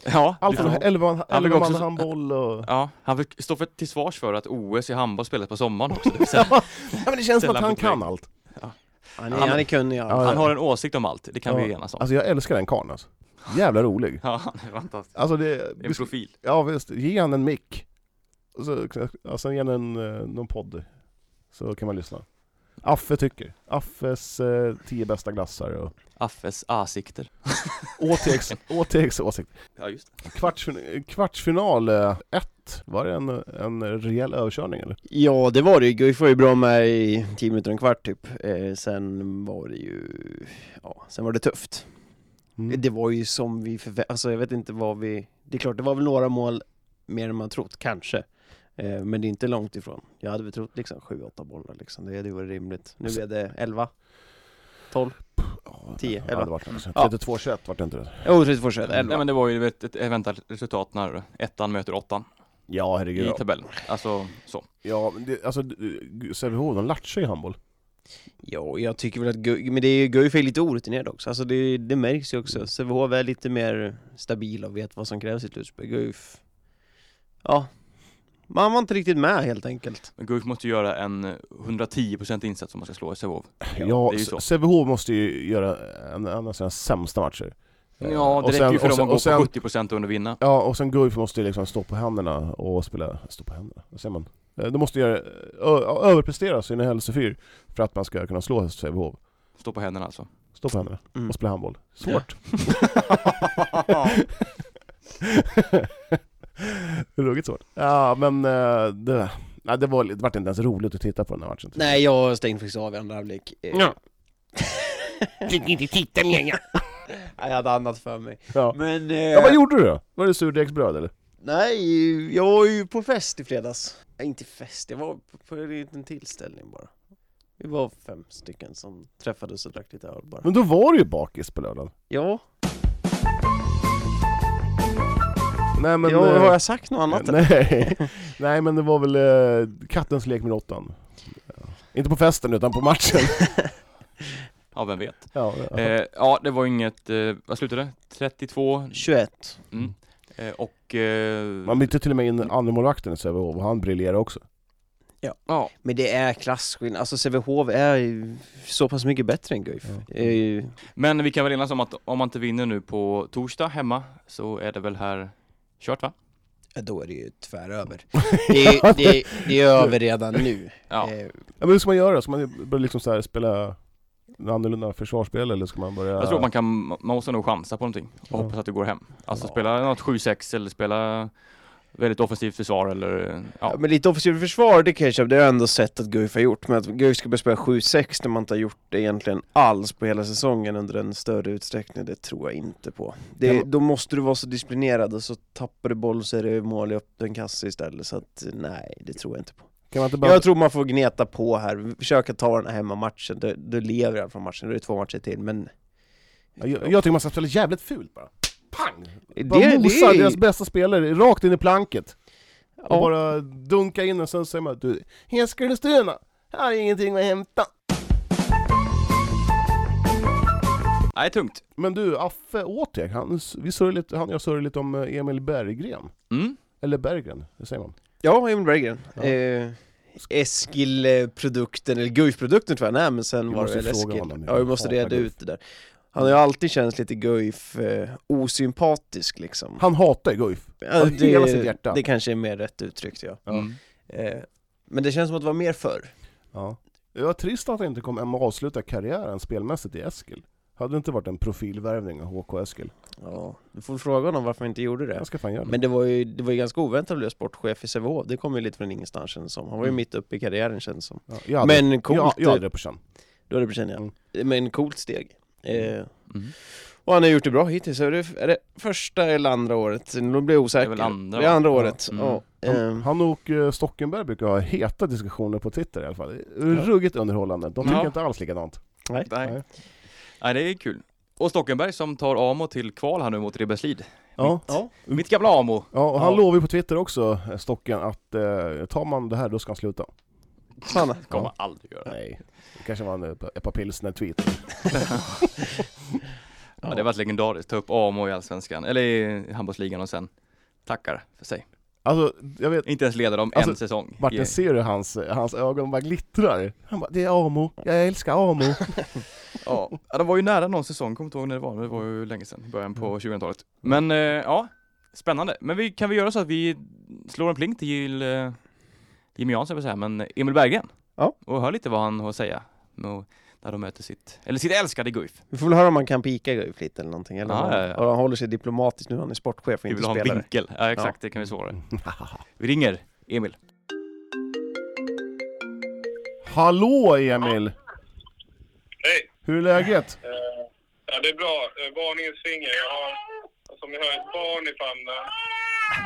Ja, Allt från ja. elva elva man också- handboll och... Ja, han fick stå för, till svars för att OS i handboll spelas på sommaren också. Det säga, Ja, men det känns som att han kan allt. Han är, han är kunnig. Ja, han har en åsikt om allt, det kan vi enas om. Alltså jag älskar den karln alltså. Jävla rolig. Ja, han är fantastisk. Alltså det... Det är en profil. Ja visst, ge han en mick. Och så, ja, sen ge han en, eh, någon podd. Så kan man lyssna. Affe tycker. Affes eh, tio bästa glassar och Affes åsikter. OTX, OTX åsikt. Ja, just det. Kvartsfin kvartsfinal 1, var det en, en rejäl överkörning eller? Ja, det var det ju. Guif var ju bra med i 10 minuter och en kvart typ. Eh, sen var det ju, ja, sen var det tufft. Mm. Det var ju som vi förväntade, alltså jag vet inte vad vi, det är klart det var väl några mål mer än man trott, kanske. Eh, men det är inte långt ifrån. Jag hade väl trott liksom 7-8 bollar liksom, det hade varit rimligt. Nu blev det 11, 12, Ja, 10, ja, elva. det var det. Ja. 32-21 vart det inte det? jo 32 21, Nej 11. men det var ju ett, ett väntat resultat när ettan möter åttan Ja herregud. i tabellen. Alltså så. Ja, men det, alltså Sävehof, de latchar i handboll. Ja, jag tycker väl att Guif, men det är ju Guif är lite orutinerad också, alltså det, det märks ju också. Sävehof är lite mer stabil och vet vad som krävs i ett slutspel. Guif, ja, man var inte riktigt med helt enkelt. Men Guif måste göra en 110% insats om man ska slå Sävehof. Ja, så. Sävehof måste ju göra en, en av sina sämsta matcher. Eh, Ja, och det räcker sen- ju för och dem att sen- gå och på sen- 70% under vinna. Ja, och sen Guif måste ju liksom stå på händerna och spela, stå på händerna, vad säger man? Eh, De måste göra, ö, överprestera sina hälsefyr för att man ska kunna slå Sävehof. Stå på händerna alltså. Stå på händerna Mm. och spela handboll. Svårt. Ruggigt svårt. Ja, men eh, det, nej, det, var, det var inte ens roligt att titta på den här matchen. Nej, jag stängde faktiskt av i andra halvlek. Eh, Ja. Fick inte titta längre. Jag hade annat för mig. Ja. Men... Eh, ja, vad gjorde du då? Var det surdegsbröd eller? Nej, jag var ju på fest i fredags. Nej, inte fest, jag var på, på en liten tillställning bara. Vi var fem stycken som träffades och drack lite öl bara. Men då var du ju bakis på lördagen. Ja, Nej men... ja eh, har jag sagt något annat? nej. nej men det var väl eh, kattens lek med råttan. Ja. Inte på festen utan på matchen. Ja, vem vet. ja, ja. Eh, ja, det var inget, eh, vad slutade det? 32? 21. Mm. Eh, och... Eh, Man bytte till och med in andremålvakten i Sävehof och han briljerade också. ja, Men det är klasskillnad, alltså Sävehof är ju så pass mycket bättre än Guif. Ja. Ju- men vi kan väl enas om att om man inte vinner nu på torsdag hemma så är det väl här kört va? Ja, då är det ju tväröver. Det är, det, är, det är över redan nu. Ja. Eh, Ja, men hur ska man göra? Ska man börja liksom så här spela en annorlunda försvarsspel eller ska man börja... Jag tror man kan, man måste nog chansa på någonting och Ja. hoppas att det går hem. Alltså Ja. spela något 7-6 eller spela väldigt offensivt försvar eller ja. Men lite offensivt försvar, det kan jag köpa, det har jag ändå sett att Guif har gjort. Men att Guif ska börja spela 7-6 när man inte har gjort det egentligen alls på hela säsongen under en större utsträckning, det tror jag inte på. Det, Ja. Då måste du vara så disciplinerad och så tappar du boll så är det mål i öppen kasse istället. Så att nej, det tror jag inte på. Kan man inte bara... Jag tror man får gneta på här, försöka ta den här hemmamatchen, du, du lever i alla fall matchen, då är det två matcher till, men... Ja, jag, jag tycker man ska spela jävligt fult bara. Pang! det, Bara det, mosa är- deras bästa spelare rakt in i planket. Och ja. bara dunka in och sen säger man du, Eskilstuna, här är ingenting att hämta. Nej, tungt. Men du, Affe Åtek, han, vi lite, han och jag surrade lite om eh, Emil Berggren. Mm. Eller Berggren, det säger man. Ja, Emil Berggren. Ja. Eh, Eskil-produkten, eller Guif-produkten tror jag han är, men sen Vi var det måste väl Eskil. Ja, vi måste reda ut det där. Han har ju alltid känts lite Guif eh, osympatisk liksom. Han hatar Guif. Ja, av hela sitt hjärta. det kanske är mer rätt uttryckt ja. Mm. Eh, men det känns som att det var mer förr. Ja. Det var trist att han inte kom hem och avsluta karriären spelmässigt i Eskil. Hade det inte varit en profilvärvning av HK Eskil? Ja, du får fråga honom varför han inte gjorde det. Jag ska fan göra det. Men det var ju, det var ju ganska oväntat att bli sportchef i Sävehof, det kom ju lite från ingenstans känns det som. Han var ju Mm. mitt uppe i karriären känns det som. Ja, jag hade, Men coolt, jag, jag hade det på känn. då är det på känn ja. Men coolt steg. Eh, Mm. och han har gjort det bra hittills, är det, är det första eller andra året? Nu blir jag osäker. Det är väl andra, Det är andra Ja. året. Mm. Ja. Han, ehm, han och eh, Stockenberg brukar ha heta diskussioner på Twitter i alla fall. Ruggigt underhållande. De tycker Ja. inte alls likadant. nej. Nej. Nej, det är kul. Och Stockenberg som tar Amo till kval här nu mot Ribeslid. Ja. Ja. Mitt gamla Amo. Ja, och han Ja. lovar ju på Twitter också, eh, Stocken, att eh, tar man det här då ska han sluta. Sanna. Kommer Ja. aldrig göra. Nej, det kanske var en eh, ett par pilsner-tweet. Ja, det har varit legendariskt. Ta upp Amo i Allsvenskan, eller i handbollsligan och sen tackar för sig. Alltså, jag vet, Inte ens leda dem Alltså, en säsong. Martin Ge- ser du hans, hans ögon bara glittrar? Han bara, det är Amo, jag älskar Amo. Ja, de var ju nära någon säsong, kommer inte ihåg när det var, men det var ju länge sedan, i början på 2000-talet. Men eh, ja, spännande. Men vi, kan vi göra så att vi slår en pling till eh, Jimmy Jansson, vill säga, men Emil Berggren? Ja. Och hör lite vad han har att säga när de möter sitt, eller sitt älskade Guif. Vi får väl höra om man kan pika Guif lite eller någonting, eller Ja, om ja, ja. och han håller sig diplomatiskt nu, han är sportchef och Vi inte vill ha en spelare. vinkel. Ja, exakt, det kan vi svara. Vi ringer Emil. Hallå Emil! Hej! Hur är läget? Eh, ja, det är bra. Eh, varningens finger. Jag har, som ni hör, ett barn i famnen.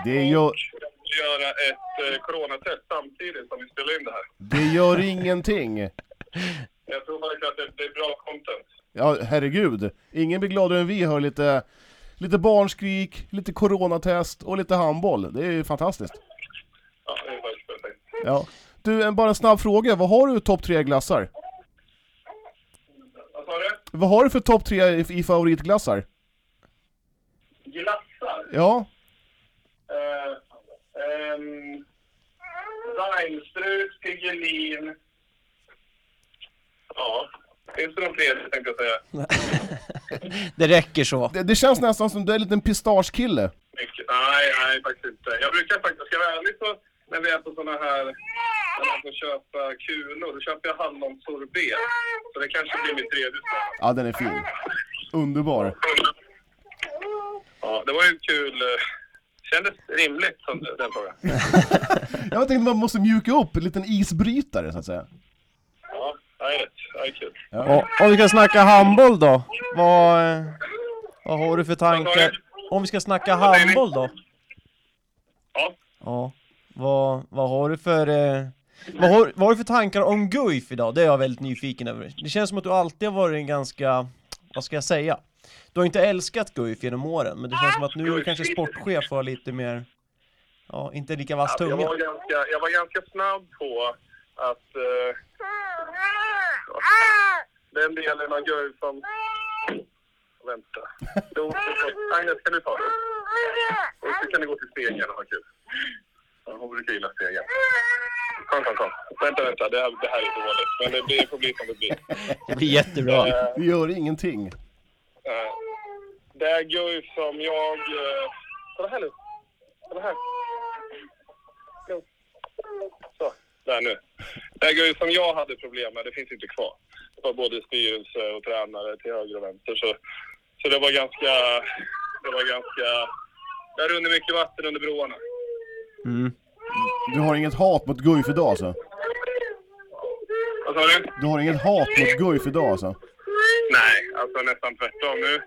Det Och jag vill göra ett eh, coronatest samtidigt som vi spelar in det här. det gör ingenting. Jag tror verkligen att det, det är bra content. Ja, herregud. Ingen blir gladare än vi hör lite, lite barnskrik, lite coronatest och lite handboll. Det är ju fantastiskt. Ja, det är faktiskt perfekt. Ja. Du, en, bara en snabb fråga. Vad har du i topp tre glassar? Vad sa du? Vad har du för topp tre i, i favoritglassar? Glassar? Ja, ehm, Reinstrut, Piggelin. Ja, finns det någon tredje tänkte jag säga. Det räcker så. det, det känns nästan som du är en liten pistagekille. Mycket. Nej, nej faktiskt inte. Jag brukar faktiskt, ska jag vara ärlig så, när vi är på sådana här, när man får köpa kulor, då köper jag hallonsorbet. Så det kanske blir mitt tredje. Ja, den är fin. Underbar. Ja, det var ju kul. Kändes rimligt som den frågan. Jag tänkte man måste mjuka upp, en liten isbrytare så att säga. Ja, rätt. Det är kul. Om vi ska snacka handboll då, vad, vad har du för tankar? Om vi ska snacka handboll då? Ja. Ja. Vad, vad har du för... Eh, vad, har, vad har du för tankar om Guif idag? Det är jag väldigt nyfiken över. Det känns som att du alltid har varit en ganska... Vad ska jag säga? Du har inte älskat Guif genom åren, men det känns som att nu är du kanske sportchef och har lite mer... Ja, inte lika vass Jag tunga. var ganska, jag var ganska snabb på att... eh, den delen av Guif som... Vänta. Agnes, kan du ta det? Och så kan ni gå till spegeln och ha kul. Ja, Hon brukar gilla spegeln. Kom, kom, kom. Vänta, vänta. Det här, det här är dåligt. Men det blir, får bli som det blir. Det blir jättebra. Det gör ingenting. Eh, det är ju som jag... Eh, kolla här nu. Kolla här. Så, där nu. Det är ju som jag hade problem med, det finns inte kvar. Det var både styrelse och tränare till höger och vänster. Så, så det var ganska... Det var ganska... Där runnit mycket vatten under broarna. Mm. Du har inget hat mot Guif idag alltså? Vad sa du? Du har inget hat mot Guif idag alltså? Nej, alltså nästan tvärtom. Nu,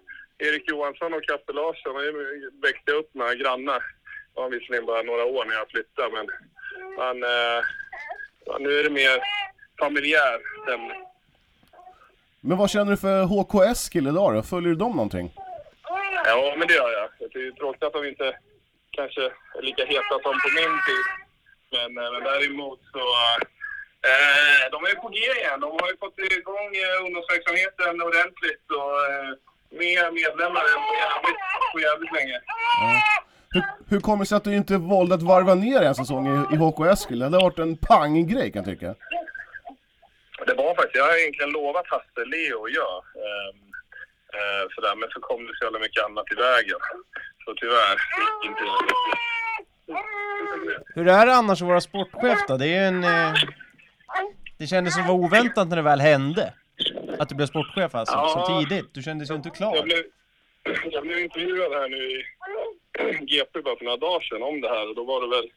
Erik Johansson och Kasse Larsson växte upp med grannar. Det var visserligen bara några år när jag flyttade, men man, eh, nu är det mer familjär stämning. Men vad känner du för HK Eskil idag då? Följer du dem någonting? Ja, men det gör jag. Det är tråkigt att de inte kanske är lika heta som på min tid. Men, eh, men däremot så... Eh, de är på G igen. De har ju fått igång eh, ungdomsverksamheten ordentligt och eh, mer medlemmar än på jävligt, på jävligt länge. Hur, hur kommer det sig att du inte valde att varva ner en säsong i, i HK Eskil? Det hade varit en pang-grej kan jag tycka. Det var faktiskt, jag har egentligen lovat Hasse, Leo och jag. ehm, eh, sådär, men så kom det så jävla mycket annat i vägen. Så tyvärr gick inte Hur är det annars att vara sportchef då? Det är ju en... Eh... Det kändes som det var oväntat när det väl hände. Att du blev sportchef alltså, så Ja. tidigt. Du kändes ju inte klar. Jag blev, jag blev intervjuad här nu i GP bara för några dagar sedan om det här och då var det väl,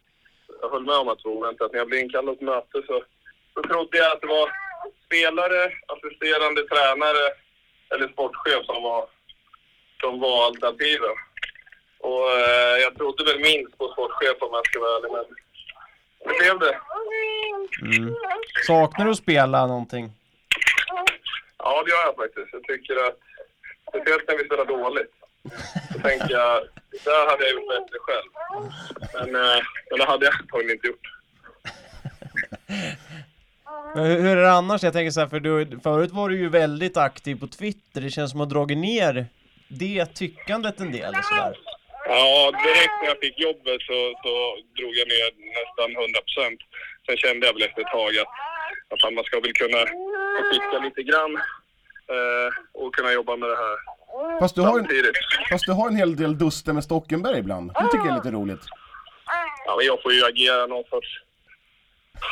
jag höll med om att det var oväntat. När jag blev inkallad till möte så, så trodde jag att det var spelare, assisterande tränare eller sportchef som var, som var alternativen. Och eh, jag trodde väl minst på sportchef om jag ska vara ärlig, men det blev det. Mm. Saknar du att spela någonting? Ja, det gör jag faktiskt. Jag tycker att, speciellt när vi spelar dåligt, så tänker jag, där hade jag gjort bättre själv. Men, eh, men det hade jag antagligen inte gjort. Men hur, hur är det annars? Jag tänker så här, för du, förut var du ju väldigt aktiv på Twitter. Det känns som att du har dragit ner det tyckandet en del och sådär. Ja, direkt när jag fick jobbet så, så drog jag ner nästan 100 procent. Sen kände jag väl efter ett tag att, att man ska väl kunna få skicka lite grann eh, och kunna jobba med det här Fast du har en, fast du har en hel del duster med Stockenberg ibland. Det tycker jag är lite roligt. Ja, men jag får ju agera någon sorts...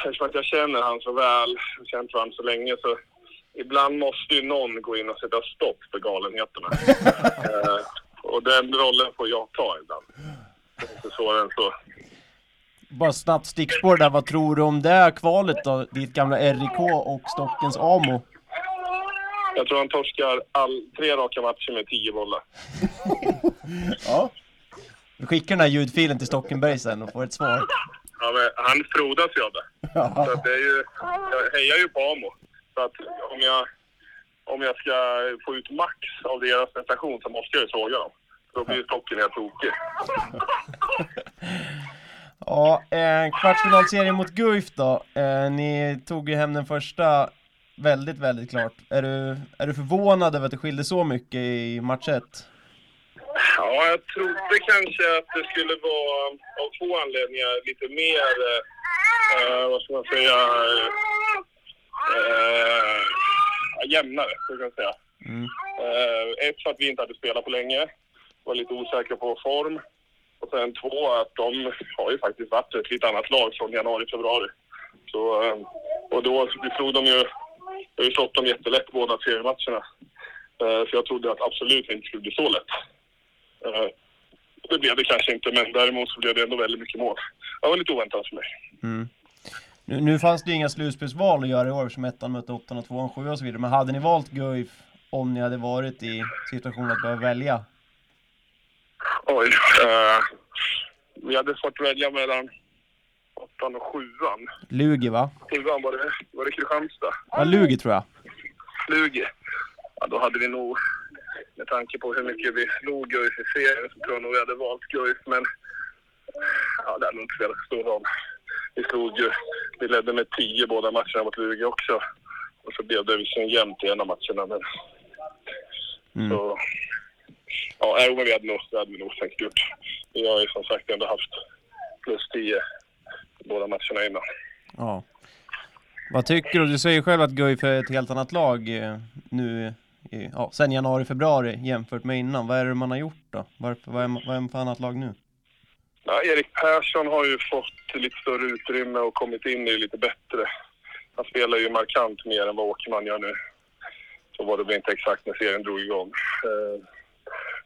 Eftersom att jag känner han så väl, jag känt honom så länge så ibland måste ju någon gå in och sätta stopp för galenheterna. och den rollen får jag ta ibland. Det är inte svårare än så. Bara snabbt stickspår där, vad tror du om det här kvalet då? Ditt gamla RIK och Stockens AMO? Jag tror han torskar all, tre raka matcher med tio bollar. Ja. Vi skickar den här ljudfilen till Stockenberg sen och får ett svar. Ja, men han frodas ju av det. Så att det är ju, jag hejar ju på Amo. Så att om jag, om jag ska få ut max av deras prestation så måste jag ju såga dem. Då blir ju stocken helt tokig. Ja, eh, kvartsfinalserien mot Guif då. Eh, ni tog ju hem den första väldigt, väldigt klart. Är du, är du förvånad över att det skilde så mycket i match ett? Ja, jag trodde kanske att det skulle vara av två anledningar lite mer, eh, eh, vad ska man säga, eh, jämnare, så kan jag säga. Mm. Eh, ett för att vi inte hade spelat på länge, var lite osäkra på form. Och sen två att de har ju faktiskt varit ett lite annat lag från januari, februari. Så, eh, och då vi slog de ju, vi har ju slått dem jättelätt båda seriematcherna. Eh, så jag trodde att absolut inte skulle bli så lätt. Eh, det blev det kanske inte, men däremot så blev det ändå väldigt mycket mål. Det var lite oväntat för mig. Mm. Nu, nu fanns det ju inga slutspelsval att göra i år som ettan mötte åttan och tvåan, sjuan och så vidare. Men hade ni valt Guif om ni hade varit i situationen att behöva välja? Oj. Eh, vi hade fått välja mellan åttan och sjuan. Lugi va? Sjuan var det, var det Kristianstad. Ja, Lugi tror jag. Lugi. Ja, då hade vi nog, med tanke på hur mycket vi slog Guif i serien, så tror jag nog vi hade valt Guif. Men ja, det hade nog inte spelat så stor roll. Vi slog ju, vi ledde med 10 båda matcherna mot Lugi också. Och så blev det visserligen jämnt i en av matcherna, men Mm. så... Ja, jo, men vi hade nog, det hade vi nog säkert gjort. Vi har ju som sagt ändå haft plus 10 båda matcherna innan. Ja. Vad tycker du? Du säger själv att Guif är ett helt annat lag eh, nu, i, ja, sen januari, februari jämfört med innan. Vad är det man har gjort då? Varför, vad, är, vad är man för annat lag nu? Ja, Erik Persson har ju fått lite större utrymme och kommit in i det lite bättre. Han spelar ju markant mer än vad Åkerman gör nu. Så var det väl inte exakt när serien drog igång. Eh,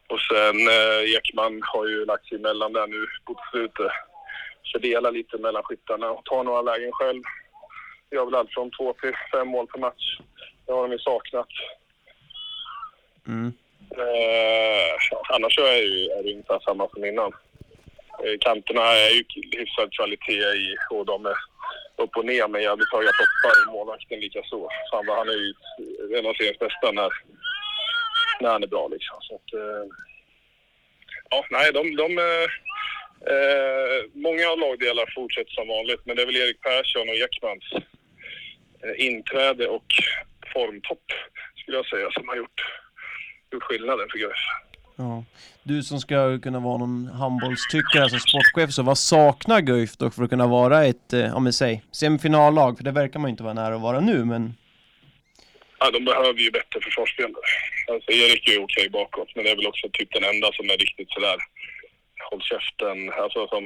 och sen eh, Ekman har ju lagt sig emellan där nu på slutet. Fördelar lite mellan skyttarna och tar några lägen själv. Gör väl allt från två till fem mål per match. Det har de ju saknat. Mm. Eh, annars är, ju, är det samma som innan. Eh, kanterna är ju hyfsad kvalitet i och de är upp och ner med jävligt höga toppar. Målvakten lika så. Han är ju en av seriens bästa när, när han är bra liksom. Så att, eh, ja, nej, de... de eh, eh, många av lagdelar fortsätter som vanligt, men det är väl Erik Persson och Ekmans eh, inträde och formtopp, skulle jag säga, som har gjort, gjort skillnaden för Guif. Ja. Du som ska kunna vara någon handbollstyckare som sportchef, så vad saknar Guif då för att kunna vara ett, ja men säg, semifinallag? För det verkar man ju inte vara nära att vara nu, men Ja, de behöver ju bättre försvarsspelare. Alltså Erik är ju okej bakåt, men det är väl också typ den enda som är riktigt sådär håll käften. Alltså som,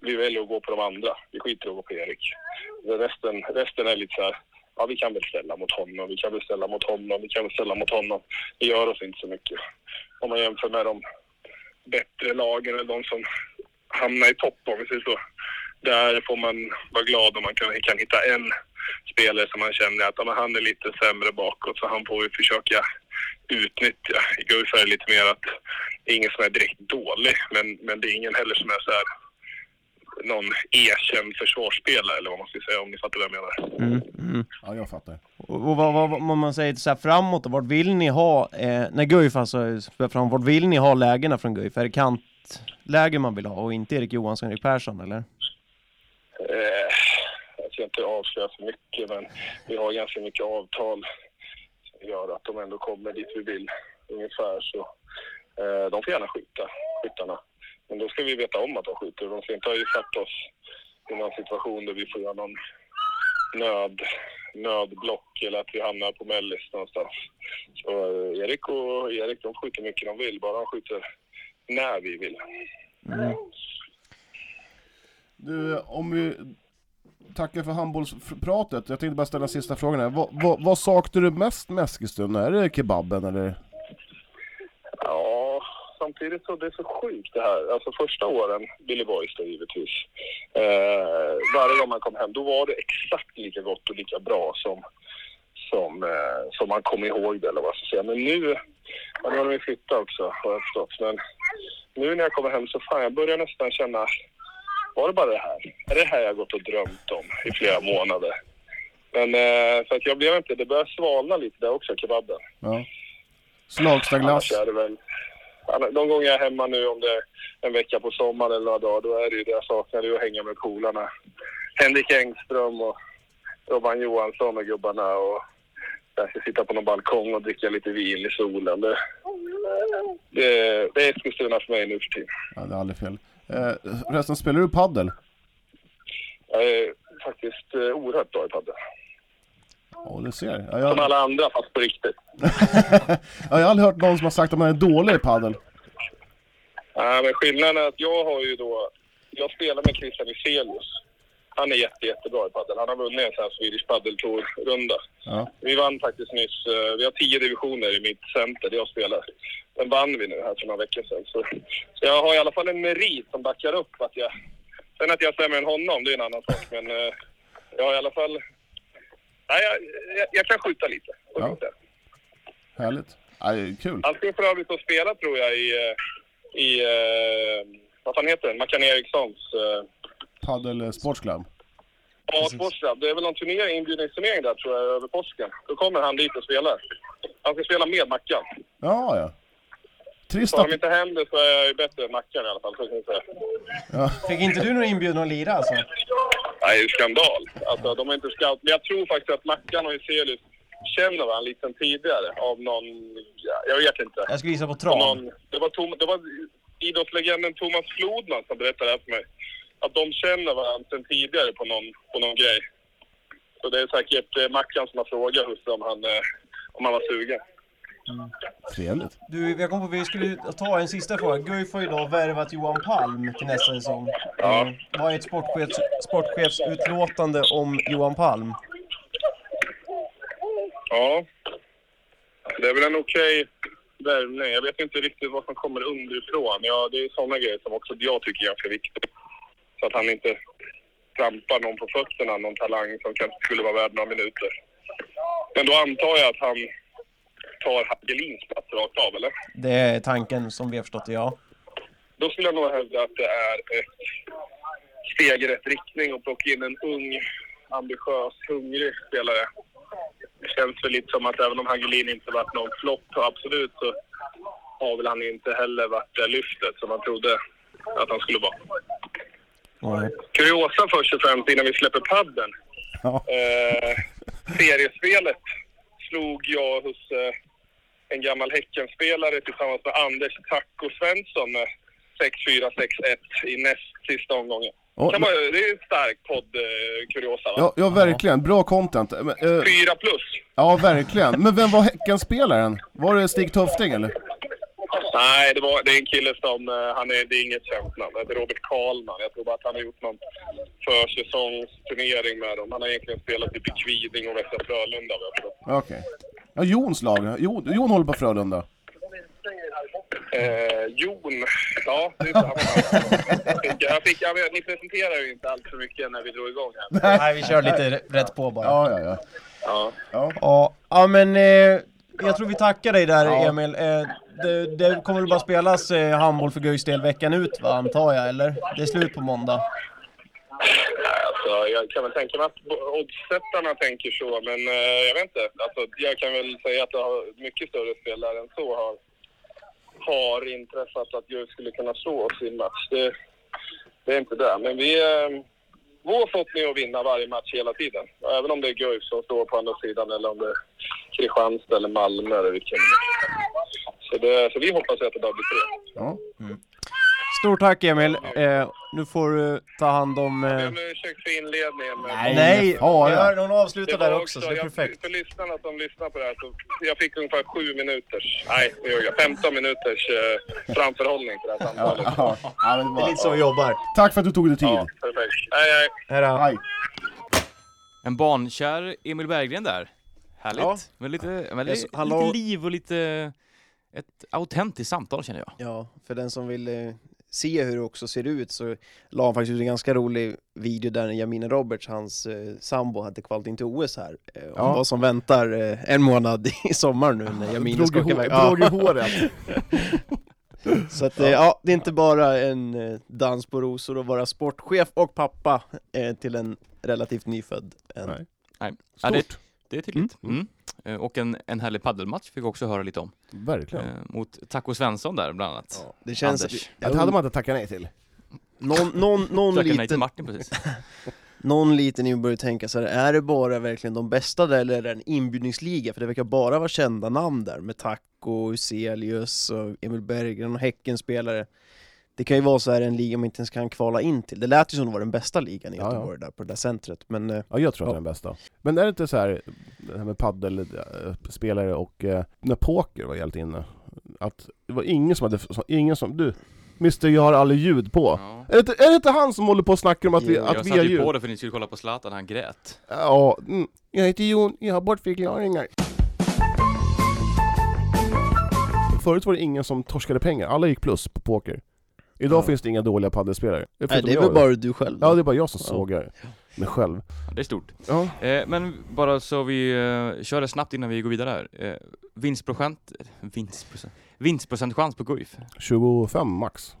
vi väljer att gå på de andra. Vi skiter i att gå på Erik. Resten, resten är lite så här, ja vi kan väl ställa mot honom, vi kan väl ställa mot honom, vi kan väl ställa mot honom. Det gör oss inte så mycket. Om man jämför med de bättre lagen eller de som hamnar i topp om vi säger så. Där får man vara glad om man kan, kan hitta en spelare som man känner att ja, han är lite sämre bakåt så han får vi försöka utnyttja. I Guif är det lite mer att det är ingen som är direkt dålig men, men det är ingen heller som är så här någon erkänd försvarsspelare eller vad man ska säga om ni fattar vad jag menar. mm, mm. Ja, jag fattar. Och, och vad, vad, vad, man säger så här framåt, och vart vill ni ha, eh, när Guif alltså spelar fram, vart vill ni ha lägena från Guif? Är det kantläge man vill ha och inte Erik Johansson och Erik Persson eller? Eh, jag ska inte avslöja för mycket men vi har ganska mycket avtal som gör att de ändå kommer dit vi vill ungefär så. Eh, de får gärna skjuta, skyttarna. Men då ska vi veta om att de skjuter. De ska inte ha satt oss i någon situation där vi får göra någon nöd, nödblock eller att vi hamnar på mellis någonstans. Så eh, Erik och Erik de skjuter mycket de vill, bara de skjuter när vi vill. Mm. Du, om vi tackar för handbollspratet. Jag tänkte bara ställa en sista frågan här. Vad, vad, vad saknar du mest med Eskilstuna? Är det kebaben eller? Samtidigt så det är så sjukt det här. Alltså första åren, Billy Boys då givetvis. Eh, varje gång man kom hem, då var det exakt lika gott och lika bra som, som, eh, som man kom ihåg det eller vad jag ska säga. Men nu, ja, nu har de ju flyttat också har jag förstått. Men nu när jag kommer hem så fan, jag börjar nästan känna, var det bara det här? Är det här jag gått och drömt om i flera månader? Men eh, så att jag blev inte, det börjar svalna lite där också, kebaben. Ja. Slagstaglass? Annars är det väl... De gånger jag är hemma nu, om det är en vecka på sommaren eller några dagar, då är det ju det jag saknar, det att hänga med polarna. Henrik Engström och Robban Johansson och gubbarna och kanske sitta på någon balkong och dricka lite vin i solen. Det, det, det är Eskilstuna för mig nu för tiden. Ja, det är aldrig fel. Eh, resten, spelar du paddel? Jag är faktiskt eh, oerhört bra i padel. Ja, det ser. Ja, Som jag, alla andra, fast på riktigt. ja, jag har aldrig hört någon som har sagt att man är dålig i paddel. Nej, men skillnaden är att jag har ju då... Jag spelar med Christian Iselius. Han är jätte, jättebra i padel. Han har vunnit en sån här Swedish Padel Tour-runda. Ja. Vi vann faktiskt nyss. eh, Vi har tio divisioner i mitt center där jag spelar. Den vann vi nu här för några veckor sedan. Så, så jag har i alla fall en merit som backar upp att jag... Sen att jag är sämre än honom, det är en annan sak. Men eh, jag har i alla fall... Nej, jag, jag, jag kan skjuta lite. Och Ja. Härligt. Är kul. Han ska för övrigt att spela tror jag i... eh, i eh, vad fan heter den? Mackan Erikssons... Eh, Paddel eh, Sports Club. Ja, Sportslab. Det är väl någon turnering, inbjudningsturnering där tror jag över påsken. Då kommer han dit och spelar. Han ska spela med Mackan. Ja, ja. Trist Tar att... de inte hem det så är jag ju bättre än Mackan i alla fall. Så kan jag säga. Ja. Fick inte du någon inbjudan att lira alltså? Nej, det är skandal. Alltså, de är inte scout. Men jag tror faktiskt att Mackan och Iselius känner varandra lite sen tidigare av någon... Ja, jag vet inte. Jag skulle gissa på Av trav. Någon, det, var Tom, det var idrottslegenden Thomas Flodman som berättade det här för mig. Att de känner varandra sen tidigare på någon, på någon grej. Så det är säkert eh, Mackan som har frågat Husse om han, eh, om han var sugen. Trevligt. Du, jag kom på att vi skulle ta en sista fråga. Guif har idag värvat Johan Palm till nästa säsong. Ja. Eh, Vad är ett sportchefs, sportchefsutlåtande om Johan Palm? Ja. Det är väl en okej värvning. Jag vet inte riktigt vad som kommer underifrån. Ja, det är sådana grejer som också jag tycker är ganska viktigt. Så att han inte trampar någon på fötterna, någon talang som kanske skulle vara värd några minuter. Men då antar jag att han tar Hagelins plats rakt av, eller? Det är tanken som vi har förstått det, ja. Då skulle jag nog hävda att det är ett steg i rätt riktning att plocka in en ung, ambitiös, hungrig spelare. Det känns väl lite som att även om Hagelin inte varit någon flopp, absolut, så har väl han inte heller varit det lyftet som man trodde att han skulle vara. Nej. Kuriosa först och främst innan vi släpper padden. Ja. Eh, seriespelet slog jag hos eh, en gammal Häckenspelare tillsammans med Anders Taco Svensson med 6-4, 6-1 i näst sista omgången. Ja, Kan man, det är en stark podd-kuriosa va? Ja, ja verkligen. Bra content. Men, eh, 4 plus. ja, verkligen. Men vem var Häckenspelaren? Var det Stig Tufting eller? Nej, det, var, det är en kille som, eh, han är, det är inget känt namn. Det är Robert Karlman. Jag tror bara att han har gjort någon försäsongsturnering med dem. Han har egentligen spelat i Kviding och Västra Frölunda. Okej. Ja, Jons lag. Jon, Jon håller på Frölunda. Eh, Jon, ja det är samma. Jag fick, jag fick, jag ni presenterar ju inte allt för mycket när vi drog igång här. Nej, vi kör lite rätt på bara. Ja, ja, ja. Ja. ja. Ja, ja men eh, jag tror vi tackar dig där Ja. Emil. Eh, det, det kommer väl bara spelas eh, handboll för Guifs del veckan ut va, antar jag, eller? Det är slut på måndag. Nej, Alltså, jag kan väl tänka mig att oddsättarna tänker så, men eh, jag vet inte. Alltså, jag kan väl säga att det har mycket större spelare än så har, har inträffat att Guif skulle kunna slå oss i en match. Det, det är inte det. Men vi... Eh, vår förhoppning är att vinna varje match hela tiden. Även om det är Guif som står på andra sidan eller om det är Kristianstad eller Malmö eller vilken. Så, det, så vi hoppas att det bara blir tre. ja. Mm. Stort tack Emil. Eh, nu får du ta hand om... Jag Eh... ber om ursäkt för inledningen. Men Nej. Jag hör hon avslutar där också, så det är jag, perfekt. För lyssnarna som lyssnar på det här så jag fick ungefär sju minuters, nej det gör jag, 15 minuters eh, framförhållning till det här Ja, samtalet. ja. ja det Det är lite så vi jobbar. Tack för att du tog dig tid. Ja, perfekt. Nej. Här är Hej. En barnkär Emil Berggren där. Härligt. Ja. Men lite, men Jag lite, lite liv och lite... Ett autentiskt samtal känner jag. Ja, för den som vill eh, se hur det också ser ut så la han faktiskt ut en ganska rolig video där Jamina Roberts, hans eh, sambo, hade kvalat in till OS här. Eh, om Ja. vad som väntar eh, en månad i sommar nu när Jamina ska åka iväg. drog i Ja, håret. så att, eh, ja, det är inte bara en eh, dans på rosor att vara sportchef och pappa eh, till en relativt nyfödd. än. Nej. Nej. Ja, det, Stort. det är tydligt. Mm. Eh, Och en, en härlig paddelmatch fick vi också höra lite om. Verkligen. Eh, mot Taco Svensson där bland annat. Ja, det känns... Anders. Det hade man inte tackat nej till. Någon, någon, någon, Tackade nej till liten, Martin precis. någon liten nu börjar tänka så här, är det bara verkligen de bästa där eller är det en inbjudningsliga? För det verkar bara vara kända namn där med Taco, Uselius och Emil Berggren och Häckenspelare. Det kan ju vara så här en liga man inte ens kan kvala in till. Det lät ju som det var den bästa ligan i Ja, ja. Göteborg där på det där centret, men eh, Ja, jag tror att Ja. det är den bästa. Men är det inte så här, det här med paddelspelare och eh, när poker var helt inne, att det var ingen som hade, ingen som, du, Mr jag har aldrig ljud på. Ja. Är, det, inte- är det inte han som håller på och snackar om att vi, Jo, att Jag vi satte har ju ljud? på det för att ni skulle kolla på Zlatan, han grät. Ja, mm. jag heter Jon, jag har bortförklaringar. Förut var det ingen som torskade pengar, alla gick plus på poker. Idag Ja. finns det inga dåliga paddelspelare. nej, det är väl bara du själv? Ja, det är bara jag som Ja. sågar mig själv. Ja, det är stort. Ja. Eh, men bara så vi eh, kör det snabbt innan vi går vidare här. Eh, vinstprocent, vinstprocent, vinstprocentchans på Guif. 25 max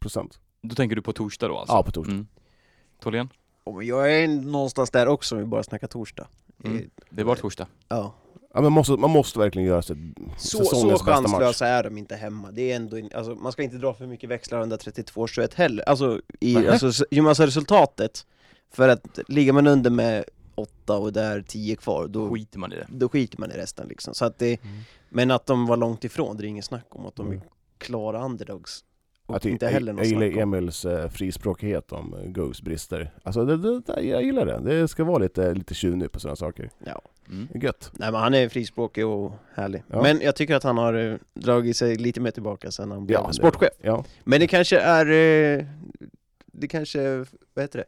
procent. Då tänker du på torsdag då alltså? Ja, på torsdag. Mm. Men Jag är någonstans där också om vi bara snackar torsdag. Mm. Eh, Det är bara torsdag. Ja. Ja, men måste, man måste verkligen göra sig Så, säsongens så bästa match. chanslösa är de inte hemma. Det är ändå, in- alltså, man ska inte dra för mycket växlar under 32-21 heller. Alltså, i, Nej. alltså, alltså resultatet. För att ligger man under med 8 och det är 10 kvar, då, Skiter man i det. då skiter man i resten liksom. Så att det, Mm. Men att de var långt ifrån, det är inget snack om att de Mm. är klara underdogs. Och Jag, inte heller jag, jag gillar. Emils eh, frispråkighet om eh, Goes brister. Alltså det, det, det, jag gillar det. Det ska vara lite, lite tjuvnyp på sådana saker. Ja. Mm. Gött. Nej men han är frispråkig och härlig. Ja. Men jag tycker att han har eh, dragit sig lite mer tillbaka sen han blev Ja, sportchef. Ja, Men det kanske är... eh, Det kanske... Vad heter det?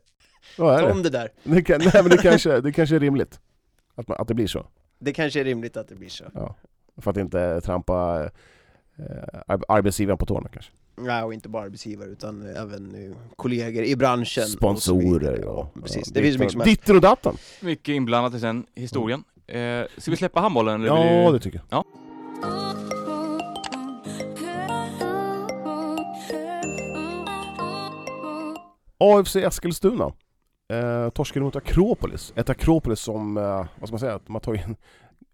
vad är Ta det? om det där. Det, kan, nej, men det, kanske, det kanske är rimligt att, man, att det blir så. Det kanske är rimligt att det blir så. Ja. För att inte trampa eh, ar- arbetsgivaren på tårna kanske. Ja, och inte bara arbetsgivare utan även eh, kollegor i branschen. och Sponsorer, vidare. ja. Ja, precis. Ja, det finns ditt- mycket som. Ditten och datten. Mycket inblandat i den historien. Eh, ska vi släppa handbollen? eller Ja, vill det du... tycker jag. AFC Eskilstuna. Eh, torskade mot Akropolis. Ett Akropolis som, eh, vad ska man säga, de har tagit en